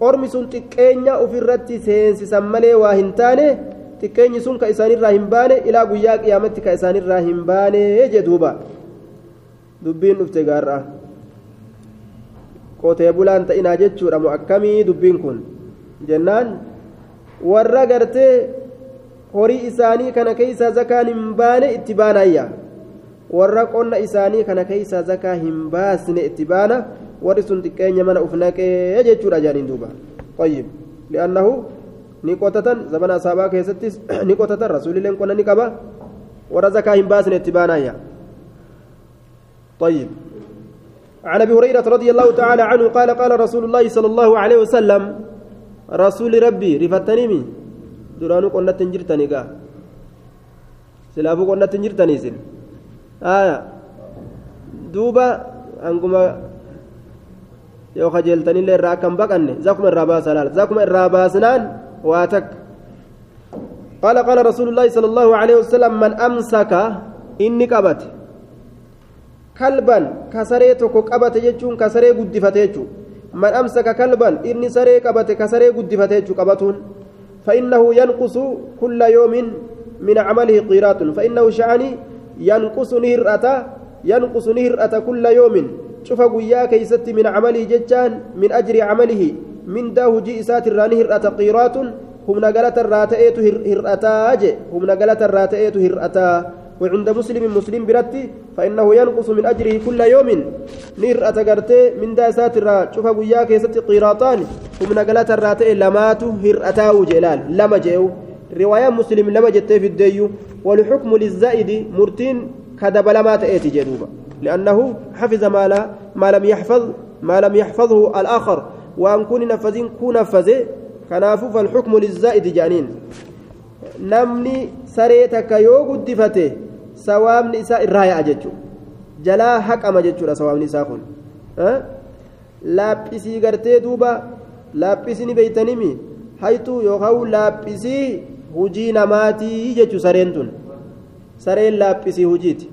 ormi sun xiqqeenya ofirratti seensisan malee waa hin taane xiqqeenyi sun ka isaanirraa hin baane ilaa guyyaa qiyaamatti ka isaanirraa hin baane jee duuba dubbiin dhufte gaarraa qotee bulaan ta'inaa jechuudha moo akkamii dubbiin kun jennaan warra gartee horii isaanii kana keeysaa zakaan hin baane itti baanayya warra qonna isaanii kana keeysaa zakaa hin baasne itti baana warri sun xiqqeenya mana uf naqee jechuudha jaaniin duuba. طيب لأنه نقطة زمن أصحابها كيستس نقطة رسول الله قلنا نقبا ورزقها هم باسن اتبانا طيب عن ابي هريره رضي الله تعالى عنه قال قال رسول الله صلى الله عليه وسلم رسول ربي رفتني درانو قلنا تنجرتني قا سلافو قلنا تنجرتني سن aya. Duuba hanguma yoo kajeeltanillee irraa akka hin baqanne zakuma irraa baasa laal? Zakuma irraa baasnaan waa takka. قال قال رسول الله صلى الله عليه وسلم من أمسك إني قبت كلبا كسري تكو قبت يجون كسري قد فتيجو من أمسك كلبا إني سري قبت كسري قد فتيجو قبتون فإنه ينقص كل يوم من عمله قيرات فإنه شعني ينقص نهرة ينقص نهرة كل يوم شوف قويا كيست من عمله ججان من أجر عمله من داه جئسات الرانهرة قيرات humna galata irraa ta'eetu hir'ataa je humna galata irraa ta'eetu hir'ataa. وعند مسلم مسلم برتي فإنه ينقص من أجره كل يوم نير أتقرتي من دا ساتر شوف وياك كيست قيراطان ومن قلت الراتئ لمات هر أتاو جلال لما جيو رواية مسلم لما جت في الديو والحكم للزائد مرتين كذب لما تأتي جدوبا لأنه حفظ ما, لا ما لم يحفظ ما لم يحفظه الآخر وأن كون نفذين كون نفذه kanaafuu falxukmu lizaa'idi jedhaniin namni saree takka yoo guddifate sawaabni isaa irraa ya'a jechuudha jalaa haqama jechuudha sawaabni isaa kun laaphisii gartee duuba laaphisni beeytanimi haytuu yookaan laaphisii hujii namaatii jechuudha sareen tun sareen laaphisii hujiiti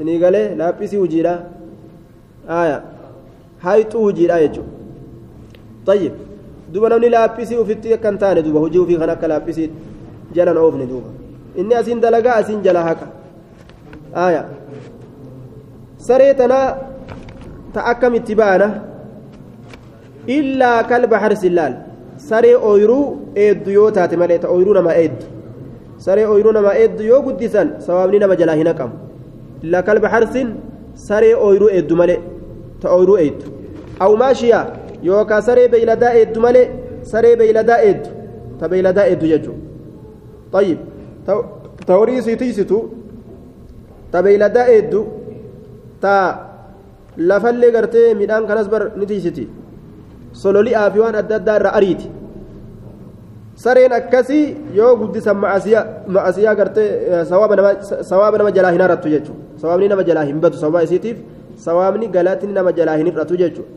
sinii galee laaphisii hujiidha haytuu hujiidha jechuudha طيب duba namni laaphisii ufitti akka hin taane duba hojii ufii kan akka laaphisii jalan oofne duuba inni asiin dalagaa asiin jala haqa aya saree tanaa ta akkamitti baana illaa kalba harsillaal saree ooyruu eeddu yoo taate malee ta ooyruu nama eeddu saree ooyruu nama eeddu yoo guddisan sawaabni nama jalaa hin haqamu Ooyruu eeddu aw maashiyaa yookaan saree beeyladaa eeddu malee saree beeyladaa eeddu ta beeyladaa eeddu jechuudha tayyib ta horii isii tiisitu ta beeyladaa eeddu ta lafallee gartee midhaan kanas bar ni tiisiti sololi'aa fi waan adda addaa sareen akkasii yoo guddisan ma'asiyaa gartee sawaaba nama jalaa hin harattu jechuudha sawaabni nama jalaa hin batu sababa isiitiif sawaabni galatni nama jalaa hin hir'atu jechuudha.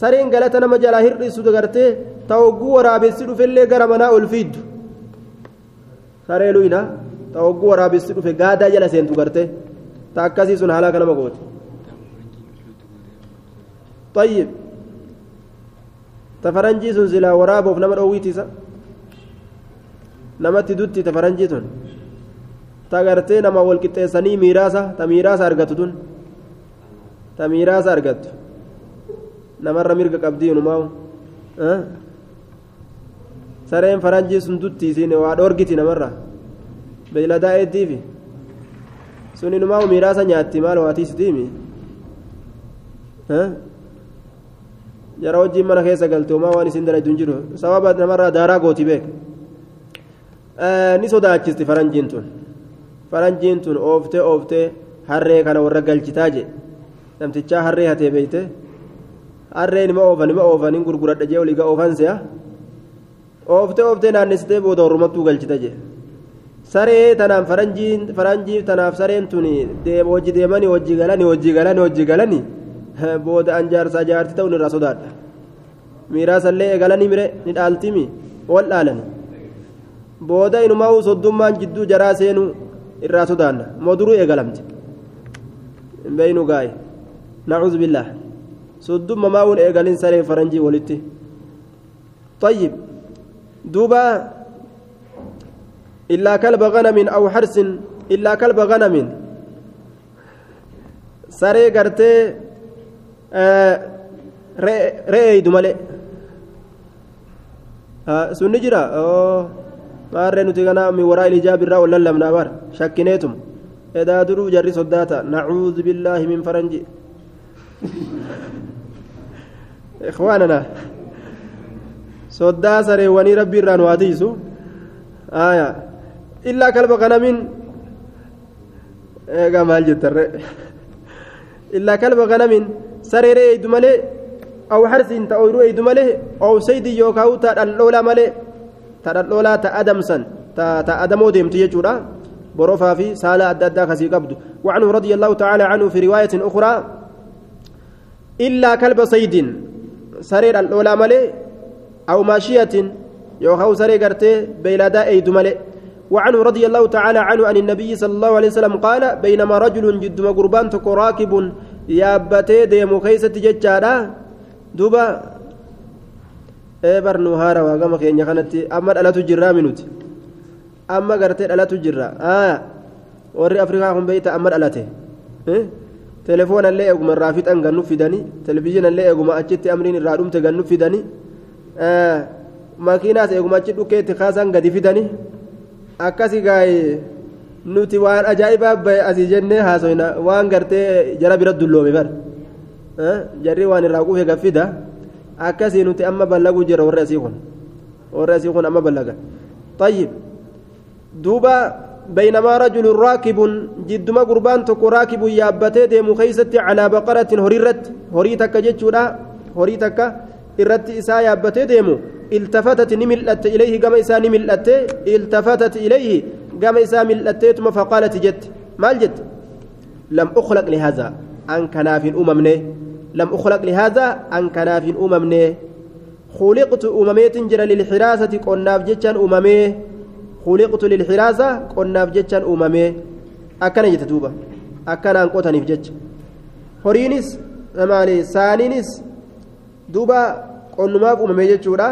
sareen galata nama jalaa hir'isu gartee ta hogguu waraabessi dhufellee gara manaa ol fiiddu saree luyna ta waraabessi dhufe gaadaa jala seentu gartee ta akkasii sun halaaka nama goote طيب تفرنجي سن سلا ورابوف نما دويتيسا namatti dutti tafaranjii tun ta gartee nama wal qixxeessanii miiraasa ta miiraasa argatu tun ta miiraasa argattu namarra mirga qabdii unumaa'u sareen faranjii sun dutti isiin waa dhoorgiti namarra beeyladaa eeddiifi sun inumaa'u miiraasa nyaatti maal waatiisitiimi jara wajjiin mana keessa galte homaa waan isin dalaydu hin jiru sababa namarraa daaraa gooti beek ni sodaachisti faranjiin tun faranjiin tun ooftee ooftee harree kana warra galchitaa je namtichaa harree hatee beeyte harree nima oofan nima oofan hin gurguradha jee olii ga oofan se'a ooftee ooftee naannessitee booda hormattuu galchita je saree tanaan faranjiin faranjii tanaaf sareen tun wajji deemanii wajji galanii wajji galanii wajji galanii booda anjaarsaa jaartii ta'uun irraa sodaadha miiraasallee eegalanii mire ni dhaaltimi wal dhaalanii booda inumaa'u soddummaan jidduu jaraa seenuu irraa sodaanna moo duruu eegalamte beeynu gaa'e nacuuzu billaah soddumma maa'uun eegalin saree faranjii walitti طيب دوبا إلا كلب غنم أو حرس إلا كلب غنم آه رئي دمالي آه سنجرا جرا maarree nuti kana min waraa ilijaa birraa ol lallabnaa bar shakkineetum edaa duruu jarri soddaata nacuudhu billaahi min faranji ikhwaanana soddaa sareewwanii rabbi irraan waa tiisu aya illaa kalba kanamin eegaa maal jettarre illaa kalba kanamin sareeree eeydu malee aw harsiin ta oyruu eeydu malee ow saydi yookaa utaa dhaldhoolaa malee ta dhaldhoolaa ta adamsan ta adamoo deemtu jechuudha. برفا في سالة أدى كسي قبض وعنه رضي الله تعالى عنه في رواية أخرى إلا كلب صيد سرير الأولى ملي أو ماشية يوخو سري قرتي بيلادا أيد ملي وعنه رضي الله تعالى عنه عن النبي صلى الله عليه وسلم قال بينما رجل جد قربان راكب يابتي ديمو كيسة ججارا دوبا eebar nu haarawaa gama keenya kanatti amma dhalatu jirraa minuti amma gartee dhalatu jirra aya warri afrikaa kun beeyta amma dhalate telefoonallee eeguma irraa fixan gannu fidanii televizhiinallee eeguma achitti amriin irraa dhumte gannu fidanii makiinaas eeguma achi dhukkeetti kaasan gadi fidanii akkasi gaa'e nuti waan ajaa'ibaa bahe asii jennee haasoyna waan gartee jara bira dulloome bar jarri waan irraa quufe gaffida akkasii nuti amma ballagu jira warri asii kun. Warri asii kun amma ballaga. طيب دوبا بينما رجل راكب جدما قربان تكو راكب يابتي ديمو خيستي على بقرة هريرت هريتك جتشودا هريتك إرت إسا يابتي ديمو التفتت نملت إليه كما إسا نملت التفتت إليه كما إسا ملت فقالت جت مال جت لم أخلق لهذا أن كناف أممني لم أخلق لهذا أن كناف أممني. خلقت أمميت جرى للحراسة قناف جتشان أممي. خلقت للحراسة قناف جتشان أممي. أكنا جتدوبة أكنا أنقوتني في جتش. هورينس مالي سانينس دوبا qonnumaaf uumamee jechuudha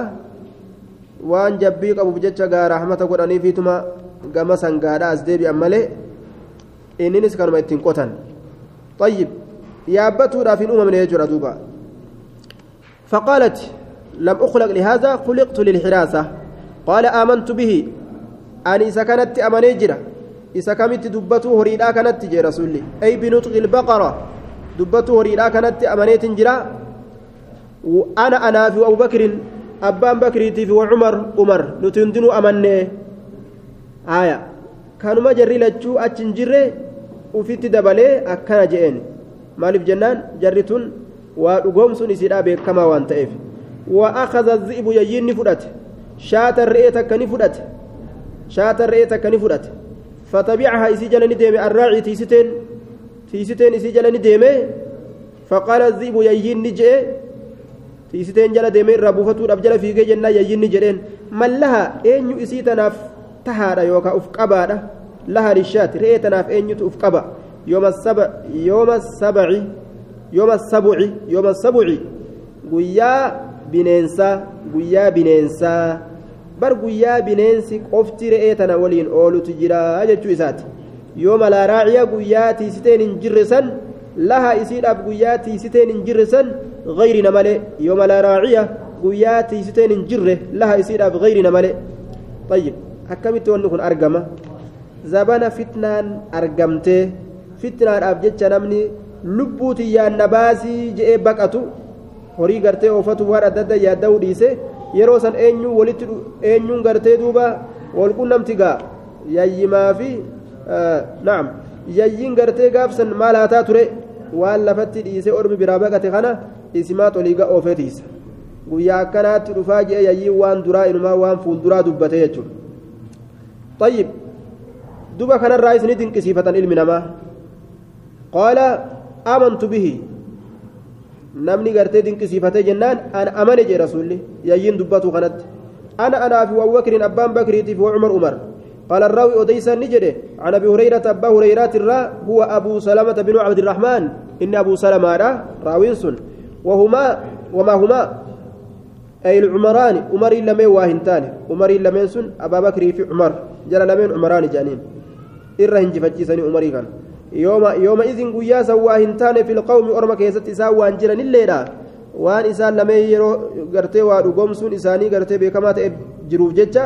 waan jabbii qabuuf jecha gaa rahmata godhaniifiituma gama sangaadha as deebi'an malee inninis kanuma ittiin qotan طيب. يابتوudha في الأمم يجرى دوبا. فقالت لم أخلق لهذا خلقت للحراسة. قال آمنت به. أني سكنت أمنيجرة إذا كمت دبته هريدا كانت جي رسولي. أي بنطق البقرة. دبته هريدا كانت أمنيت جرا. وأنا أنا في أبو بكر أبان بكر في وعمر عمر. نتندنو أمني آية. كانوا ما جري لجو أتشنجره وفيت دبلي أكنا جئين maaliif jennaan? Jarri tun waa dhugoomsuun isiidhaa beekamaa waan ta'eef. Wa'akaza zi'ibu yayyiin ni fudhate. Shaata re'ee takka ni fudhate. Shaata re'ee takka ni fudhate. Fatabicaha isii jala ni deeme. Arraaci tiisiteen tiisiteen isii jala ni deeme. Faqaala zi'ibu yayyiin ni je'e. Tiisiteen jala deeme irraa buufatuudhaaf jala fiigee jennaa yayyiin ni jedheen. Mallaha eenyu isii tanaaf tahaadha yookaan uf qabaadha? Laha lishaati re'ee tanaaf eenyutu uf qaba. يوم السبع يوم السبع يوم السبع يوم السبع bar guyyaa bineensi qofti re'ee tana waliin oolutu jira jechuu isaati yoo malaa raaciya guyyaa tiisiteen hin jirre san laha isiidhaaf guyyaa tiisiteen hin jirre san gayrina malee yoo malaa raaciya guyyaa tiisiteen hin jirre laha isiidhaaf gayrina malee طيب wanni kun argama zabana fitnaan argamtee fitnaadhaaf jecha namni lubbuutiin yaanna baasii je'ee baqatu horii gartee oofatu waan adda adda yaadda'uu dhiise yeroo san eenyuun walitti eenyuun gartee duuba walqunnamti gaa yayyimaa fi naam yayyiin gartee gaafsan maal haataa ture waan lafatti dhiise ormi biraa baqate kana isimaa xoliiga oofetiisa guyyaa akkanaatti dhufaa je'e yayyiin waan duraa inumaa waan fuulduraa dubbate jechuudha طيب duba kanarraa isni dinqisiifatan ilmi namaa qaala amantu bihi namni gartee dinqisiifatee jennaan ana amane jee rasuulli yayyiin dubbatu kanatti ana anaa fi abubakrin abbaan bakriitiif وعمر عمر قال الراوي أديسا نجده عن أبي هريرة أبا هريرة الرا هو أبو سلمة بن عبد الرحمن. إن أبو سلمة راوينسون وهما وما هما؟ أي العمران عمر لمن واهنتان عمر لمن سن؟ أبا بكر في عمر. جل لمن عمران جانين. irra hinjifachiisanii umarii kan yooma izin guyyaa san waa hin taane filqawmi orma keessatti isaan waan jiranilleedha waan isaan lamee yeroo gartee waa dhugoomsuun isaanii gartee beekamaa ta'e jiruuf jecha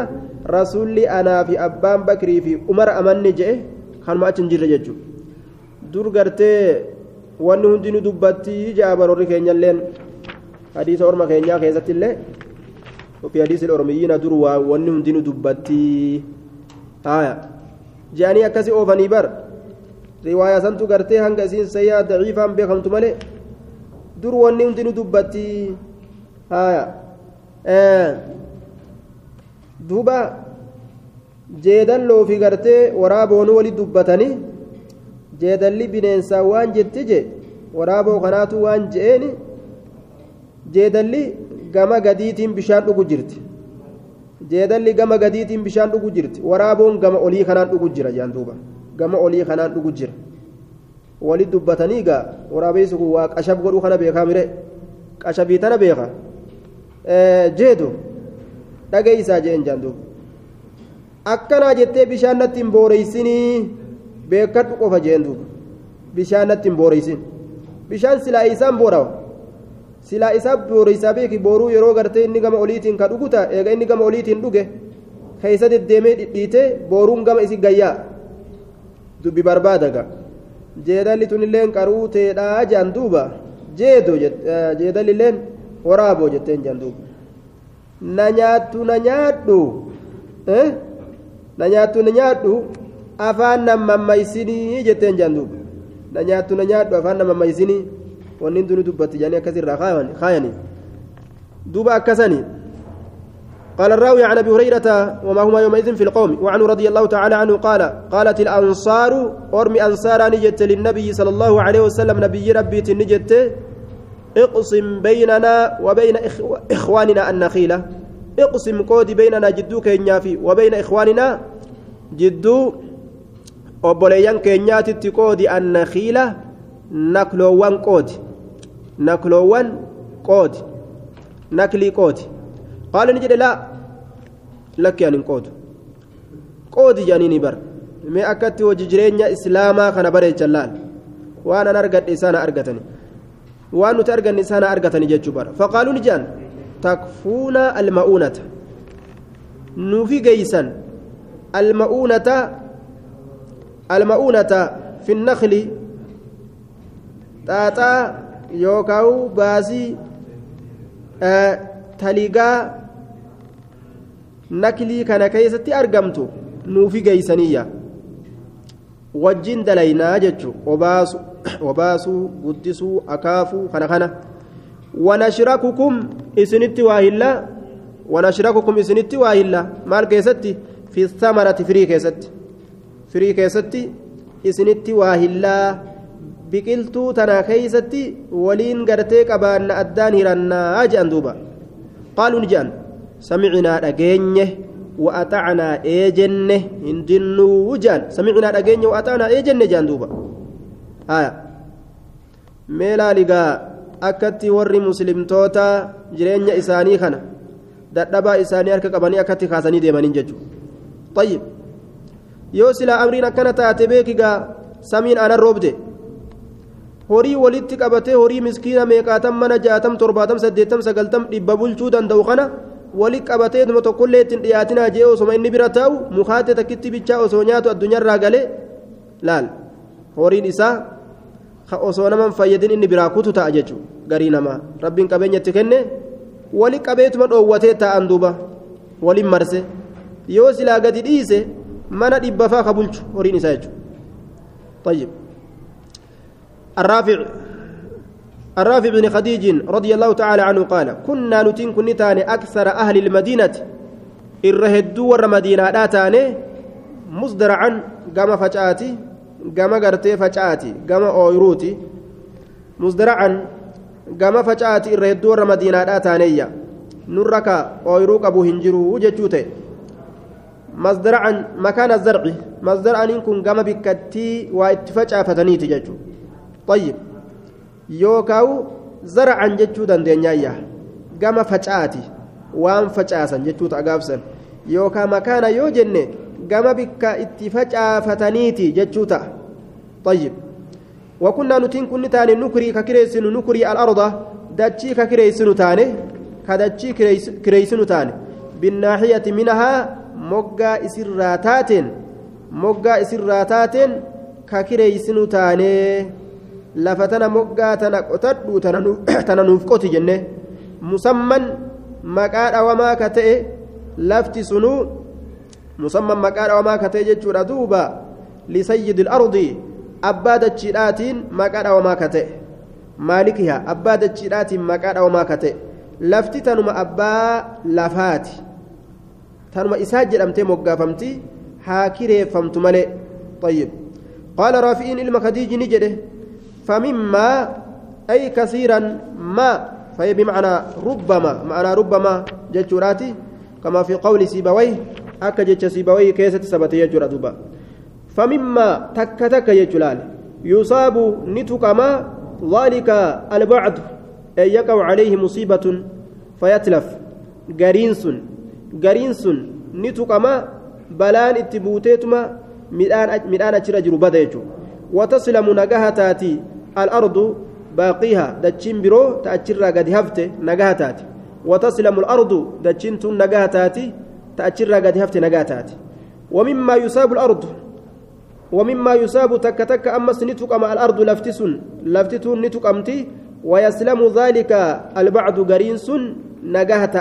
rasuulli anaa fi abbaan bakrii fi umar amanne je'e kanuma achi hin jirre jechuudha. Dur gartee wanni hundinuu dubbatti ja'a baroorri keenyalleen hadiisa orma keenyaa keessatti illee fi hadiisa ormiyyiina dur wanni hundinuu dubbatti haaya. jaanii akkasi oofanii bar riwaayaa santu gartee hanga isiin sayyaa daciifaan beekamtu malee dur wanni hundinuu dubbatti haya duuba jeedalloo fi gartee waraaboonuu wali dubbatanii jeedalli bineensaa waan jetti je waraaboo kanaatu waan je'een jeedalli gama gadiitiin bishaan dhugu jirti jeedalli gama gadiitiin bishaan dhugu jirti waraaboon gama olii kanaan dhugu jira jaan duuba gama olii kanaan dhugu jira wali dubbatanii gaa waraabessi kun waa qashab godhuu kana beekaa mire qashabii tana beeka jeedo dhageeysaa jeen jaan duuba akkanaa jettee bishaan natti hin booreysinii beekadhu qofa jeen duuba bishaan natti hin booreysin bishaan silaa isaan boorawa silaa isaa booreysaa beeki booruu yeroo gartee inni gama oliitiin ka dhuguta eega inni gama oliitiin dhuge keessa deddeemee dhidhiite booruun gama isi gayyaa dubbi barbaada ga jeedalli tunilleen qaruu teedhaa jaan duuba jeedo jeedalilleen waraaboo jetteen jaan duuba na nyaattu na nyaadhu na nyaattu na nyaadhu afaan na mammaysinii jetteen jaan duuba na nyaattu na nyaadhu afaan na mammaysinii wanni duni dubbatti jedhanii akkasirraa kaayanii duuba akkasanii قال الراوي عن أبي هريرة وما هما يومئذ في القوم وعنه رضي الله تعالى عنه قال قالت الأنصار أرمي أنصارا نجت للنبي صلى الله عليه وسلم نبي ربي نجت اقسم بيننا وبين إخواننا النخيلة اقسم قودي بيننا جدو كينيافي وبين إخواننا جدو obboleeyyan keenyaatitti qoodi annakiila nakloowwan qoodi nakloowwan qoodi naklii qoodi anin qoodu qoodi jedhanii bar mee akkatti hojii jireenya islaamaa kana bareechan laal waan an argadhe isaana argatani waan nuti arganne isaana argatani jechuu bara faqaaluu ni jedhan takfuuna alma'uunata nuufi geeysan alma'uunata المؤونة في النخل تاتا يوكاو باسي آه تلقا نكلي كان كيستي أرقمتو نوفي جيسانية wajjin dalaynaa jechu obaasu obaasuu guddisuu akaafuu kana kana wanashrakukum isinitti waa hilla wanashrakukum isinitti waa hilla maal keessatti fi samarati firii keessatti firii keessatti isinitti waa hillaa biqiltuu tana keeysatti waliin gartee qabaanna addaan hirannaa je'an duuba qaaluu ni je'an samicinaa dhageenye wa'axacanaa eejenne hindinnuu jaan. Samicinaa dhageenye wa'axacanaa eejenne jaan duuba. Mee laaligaa akkatti warri muslimtoota jireenya isaanii kana dadhabaa isaanii harka qabanii akkatti kaasanii deemaniin jechuudha. Tayyib. Yoo silaa amriin akkana taate beekigaa samiin anan roobde. Horii walitti qabatee horii miskiina meeqaatam mana jaatam torbaatam saddeettam sagaltam dhibba bulchuu danda'u kana. Wali qabatee dhuma tokkollee ittiin dhiyaatinaa jee osoma inni bira taa'u mukaate takkitti bichaa osoo nyaatu addunyaarraa galee laal horiin isaa osoo naman fayyadin inni biraa kutu ta'a jechuudha garii namaa rabbiin qabeenyatti kenne wali qabeetuma dhoowwatee taa'an duuba waliin marse yoo silaa gadi dhiise mana dhibbafaa ka bulchu horiin isaa jechuudha طيب الرافع الرافع بن خديج رضي الله تعالى عنه قال كنا نتين كنتان أكثر أهل المدينة. الرهدو ور مدينة داتاني مصدرعا قام فجآتي قام قرتي فجآتي قام أويروتي. مصدرعا قام فجآتي الرهدو ور مدينة داتاني نركا أويروك أبو هنجرو وجتوتي مصدرعا مكان الزرع. مصدرعا إنكم قام بكتي واتفجأ فتنيتي ججو. طيب. yookaan zara'an jechuu dandeenyaayya gama facaati waan facaasan jechuu ta'a gaafsan yookaan makaana yoo jenne gama bikka itti facaafataniiti jechuu ta'a طيب وكنا نتين كن تاني نكري ككريسن نكري الأرض دتشي ككريسن تاني كدتشي كريسن تاني بالناحية منها مقا إسراتات مقا إسراتات ككريسن تاني lafa tana moggaa tana qotadhu tana nuuf qoti jenne musamman maqaa dhawamaa ka ta'e lafti sunuu musamman maqaa dhawamaa ka ta'e jechuudha duuba lisayyidi ilardi abbaa dachiidhaatiin maqaa dhawamaa ka ta'e maalikiha abbaa dachiidhaatiin maqaa dhawamaa ka ta'e lafti tanuma abbaa lafaati tanuma isaa jedhamtee moggaafamti هاكري فهمت ملئ طيب قال رافئين المكديج نجده فمما أي كثيرا ما فهي بمعنى ربما معنى ربما جتشوراتي كما في قول سيبويه أكا جتش سيبويه كيسة سبت يجرى فمما تك تك يجلال يصاب نتكما ذلك البعد أي يقع عليه مصيبة فيتلف. قرينس قرينس نتكما بلان اتبوتيتما midhaan achirra jiru bada jechuudha wataslamu achirraa gadi hafte nagaha taati wataslamu al-ardu dachiin tun nagaha taati ta achirraa gadi hafte nagaha taati ومما يصاب الأرض ومما يصاب تك تك أمس نتقم الأرض لفتسن لفتتون نتقمتي ويسلم ذلك البعض قرينس نجاهة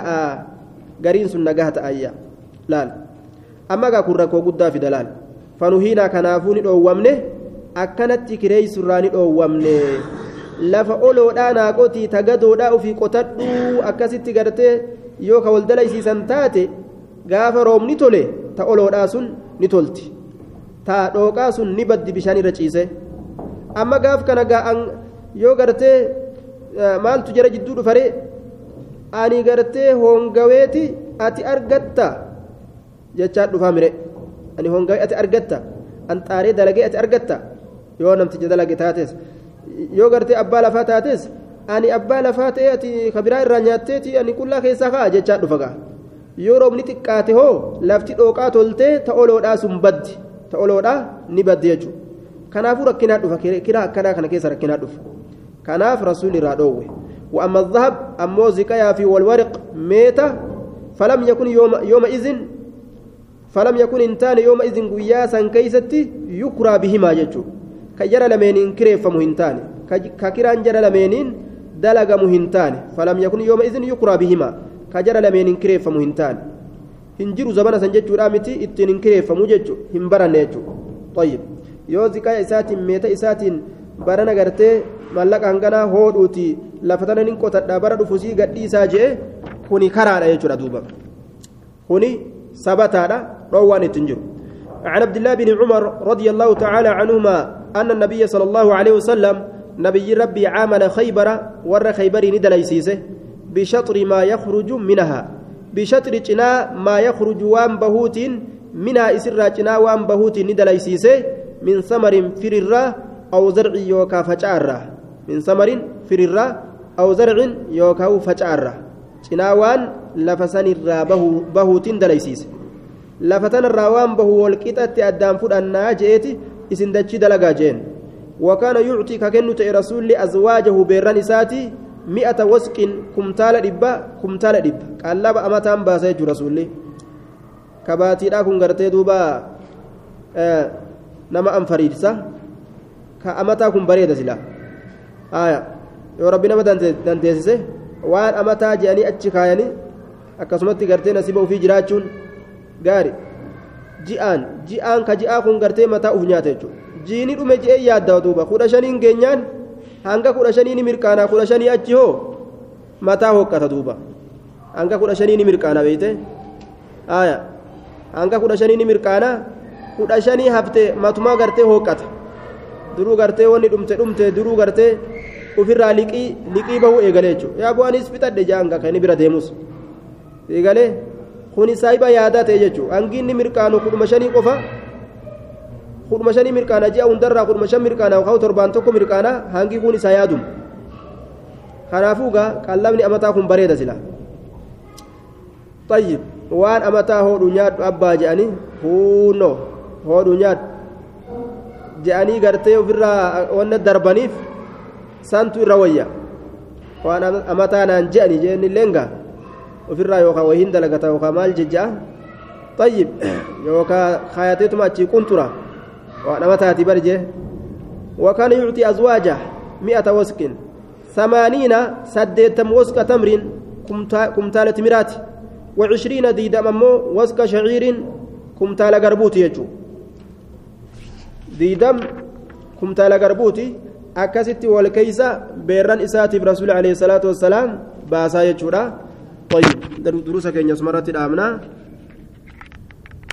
قرينس نجاهة أيا لا أما كاكو ركو قد في دلال fanuhiinaa kanaafuu ni dhoowwamne akkanatti kireeysurraa ni dhoowwamne. Lafa oloodhaa naaqotii tagadoodhaa ofii qotadhuu akkasitti gartee yoo ka wal dalaysiisan taate gaafa roobni tole ta oloodhaa sun ni tolti. Ta dhooqaa sun ni baddi bishaan irra ciise. Amma gaaf kana ga'an yoo gartee maaltu jara jidduu dhufare? Ani gartee hongaweeti ati argatta? Jechaa dhufaa mire. Ani hongawe ati argatta? An xaaree dalagee ati argatta yoo namticha dalage taates yoo gartee abbaa lafaa taates ani abbaa lafaa ta'e ati kabiraa irraa nyaatteeti ani qullaa keessaa ka'a jechaa dhufa ga'a yoo roobni xiqqaate hoo lafti dhooqaa toltee ta oloodhaa sun baddi ta oloodhaa ni baddi jechuudha kanaafuu rakkinaa dhufa kira akkanaa kana keessa rakkinaa dhufa kanaaf rasuulli irraa dhoowwe وأما الذهب أمو زكايا في والورق ميتة فلم يكن يوم يومئذ فلم يكن انتان يومئذ قياسا كيستي يكرى بهما ججو كجرى لمن كريف مهنتان ككران جرى لمن دلق مهنتان فلم يكن يومئذ يكرى بهما كجرى لمن كريف مهنتان hinjiru zabana san jechuudha miti ittiin hin kireeffamu jechu hin baranne jechu طيب yoo zikaa isaatiin meeta isaatiin barana gartee mallaqa hanganaa hoodhuuti lafa tana nin qotadhaa bara dhufusii gadhiisaa jee kuni karaadha jechuudha duuba kuni sabataadha dhoowwaan ittiin jiru عن عبد الله بن عمر رضي الله تعالى عنهما أن النبي صلى الله عليه وسلم نبي ربي عامل خيبر ور خيبر ندليسيسه بشطر ما يخرج منها. بشطر جنا ما يخرج وان بهوت منها إسر جنا وان بهوت ندليسيسه من ثمر فررة أو زرع يوكا فجارة من ثمر فررة أو زرع يوكا فجارة جنا وان لفسن الرا بهوت دليسيسه لفتن الراوان به والكتات أدام isin dachii dalagaa jeen. Wakaana yuctii ka kennu ta'e rasuulli azwaajahu beerran isaati mi'ata wasqin kumtaala dhibba kumtaala dhibba. Qallaba amataan baasa jechuu rasuulli. Kabaatiidhaa kun gartee duuba nama anfariidsa ka amataa kun bareeda sila. Aya yoo rabbi nama danteessise waan amataa je'anii achi kaayanii akkasumatti gartee nasiba ufii jiraachuun gaari. Ji'aan ji'aan ka ji'aa kun gartee mataa uf nyaata jechuudha jiini dhume ji'ee yaaddaa duuba kudha shaniin geenyaan hanga kudha shanii ni mirkaanaa kudha shanii achi hoo mataa hoqqata duuba hanga kudha shanii ni mirkaana beeyte aaya hanga kudha shanii ni mirkaanaa kudha shanii hafte matumaa gartee hoqqata duruu gartee wanni dhumte dhumte duruu gartee ofirraa liqii liqii bahuu eegalee jechuudha yaa bu'aanis fixadhe jaanga kan inni bira deemus eegalee. Kuni saahiba yaadaa ta'e jechuudha hangi inni mirkaanu kudhuma shanii qofa kudhuma shanii mirkaana ji'a hundarraa kudhuma shan mirkaana yookaan torbaan tokko mirkaana hangi kun isa yaadum kanaafuu gaa qallabni amataa kun bareeda sila tayyib waan amataa hoodhu nyaadhu abbaa je'anii huunoo hoodhu nyaadhu je'anii gartee ofirraa wanna darbaniif santu irra wayya waan amataa naan je'anii je'anii gaa ofirraa yookaan wahiin dalagata yookaan maal jejjaa tayyib yookaan kaayateetuma achii quntura waan nama taati barjee وكان يعطي أزواجه مئة وسق ثمانين سديتم وسق تمر كمتالة مرات وعشرين ديدم أمو وسق شعير كمتالة قربوتي يجو ديدم كمتالة قربوتي أكست والكيسة بيران إساتي برسول عليه الصلاة والسلام باسا يجورا طيب. دروسك إن يسمرت الآمنة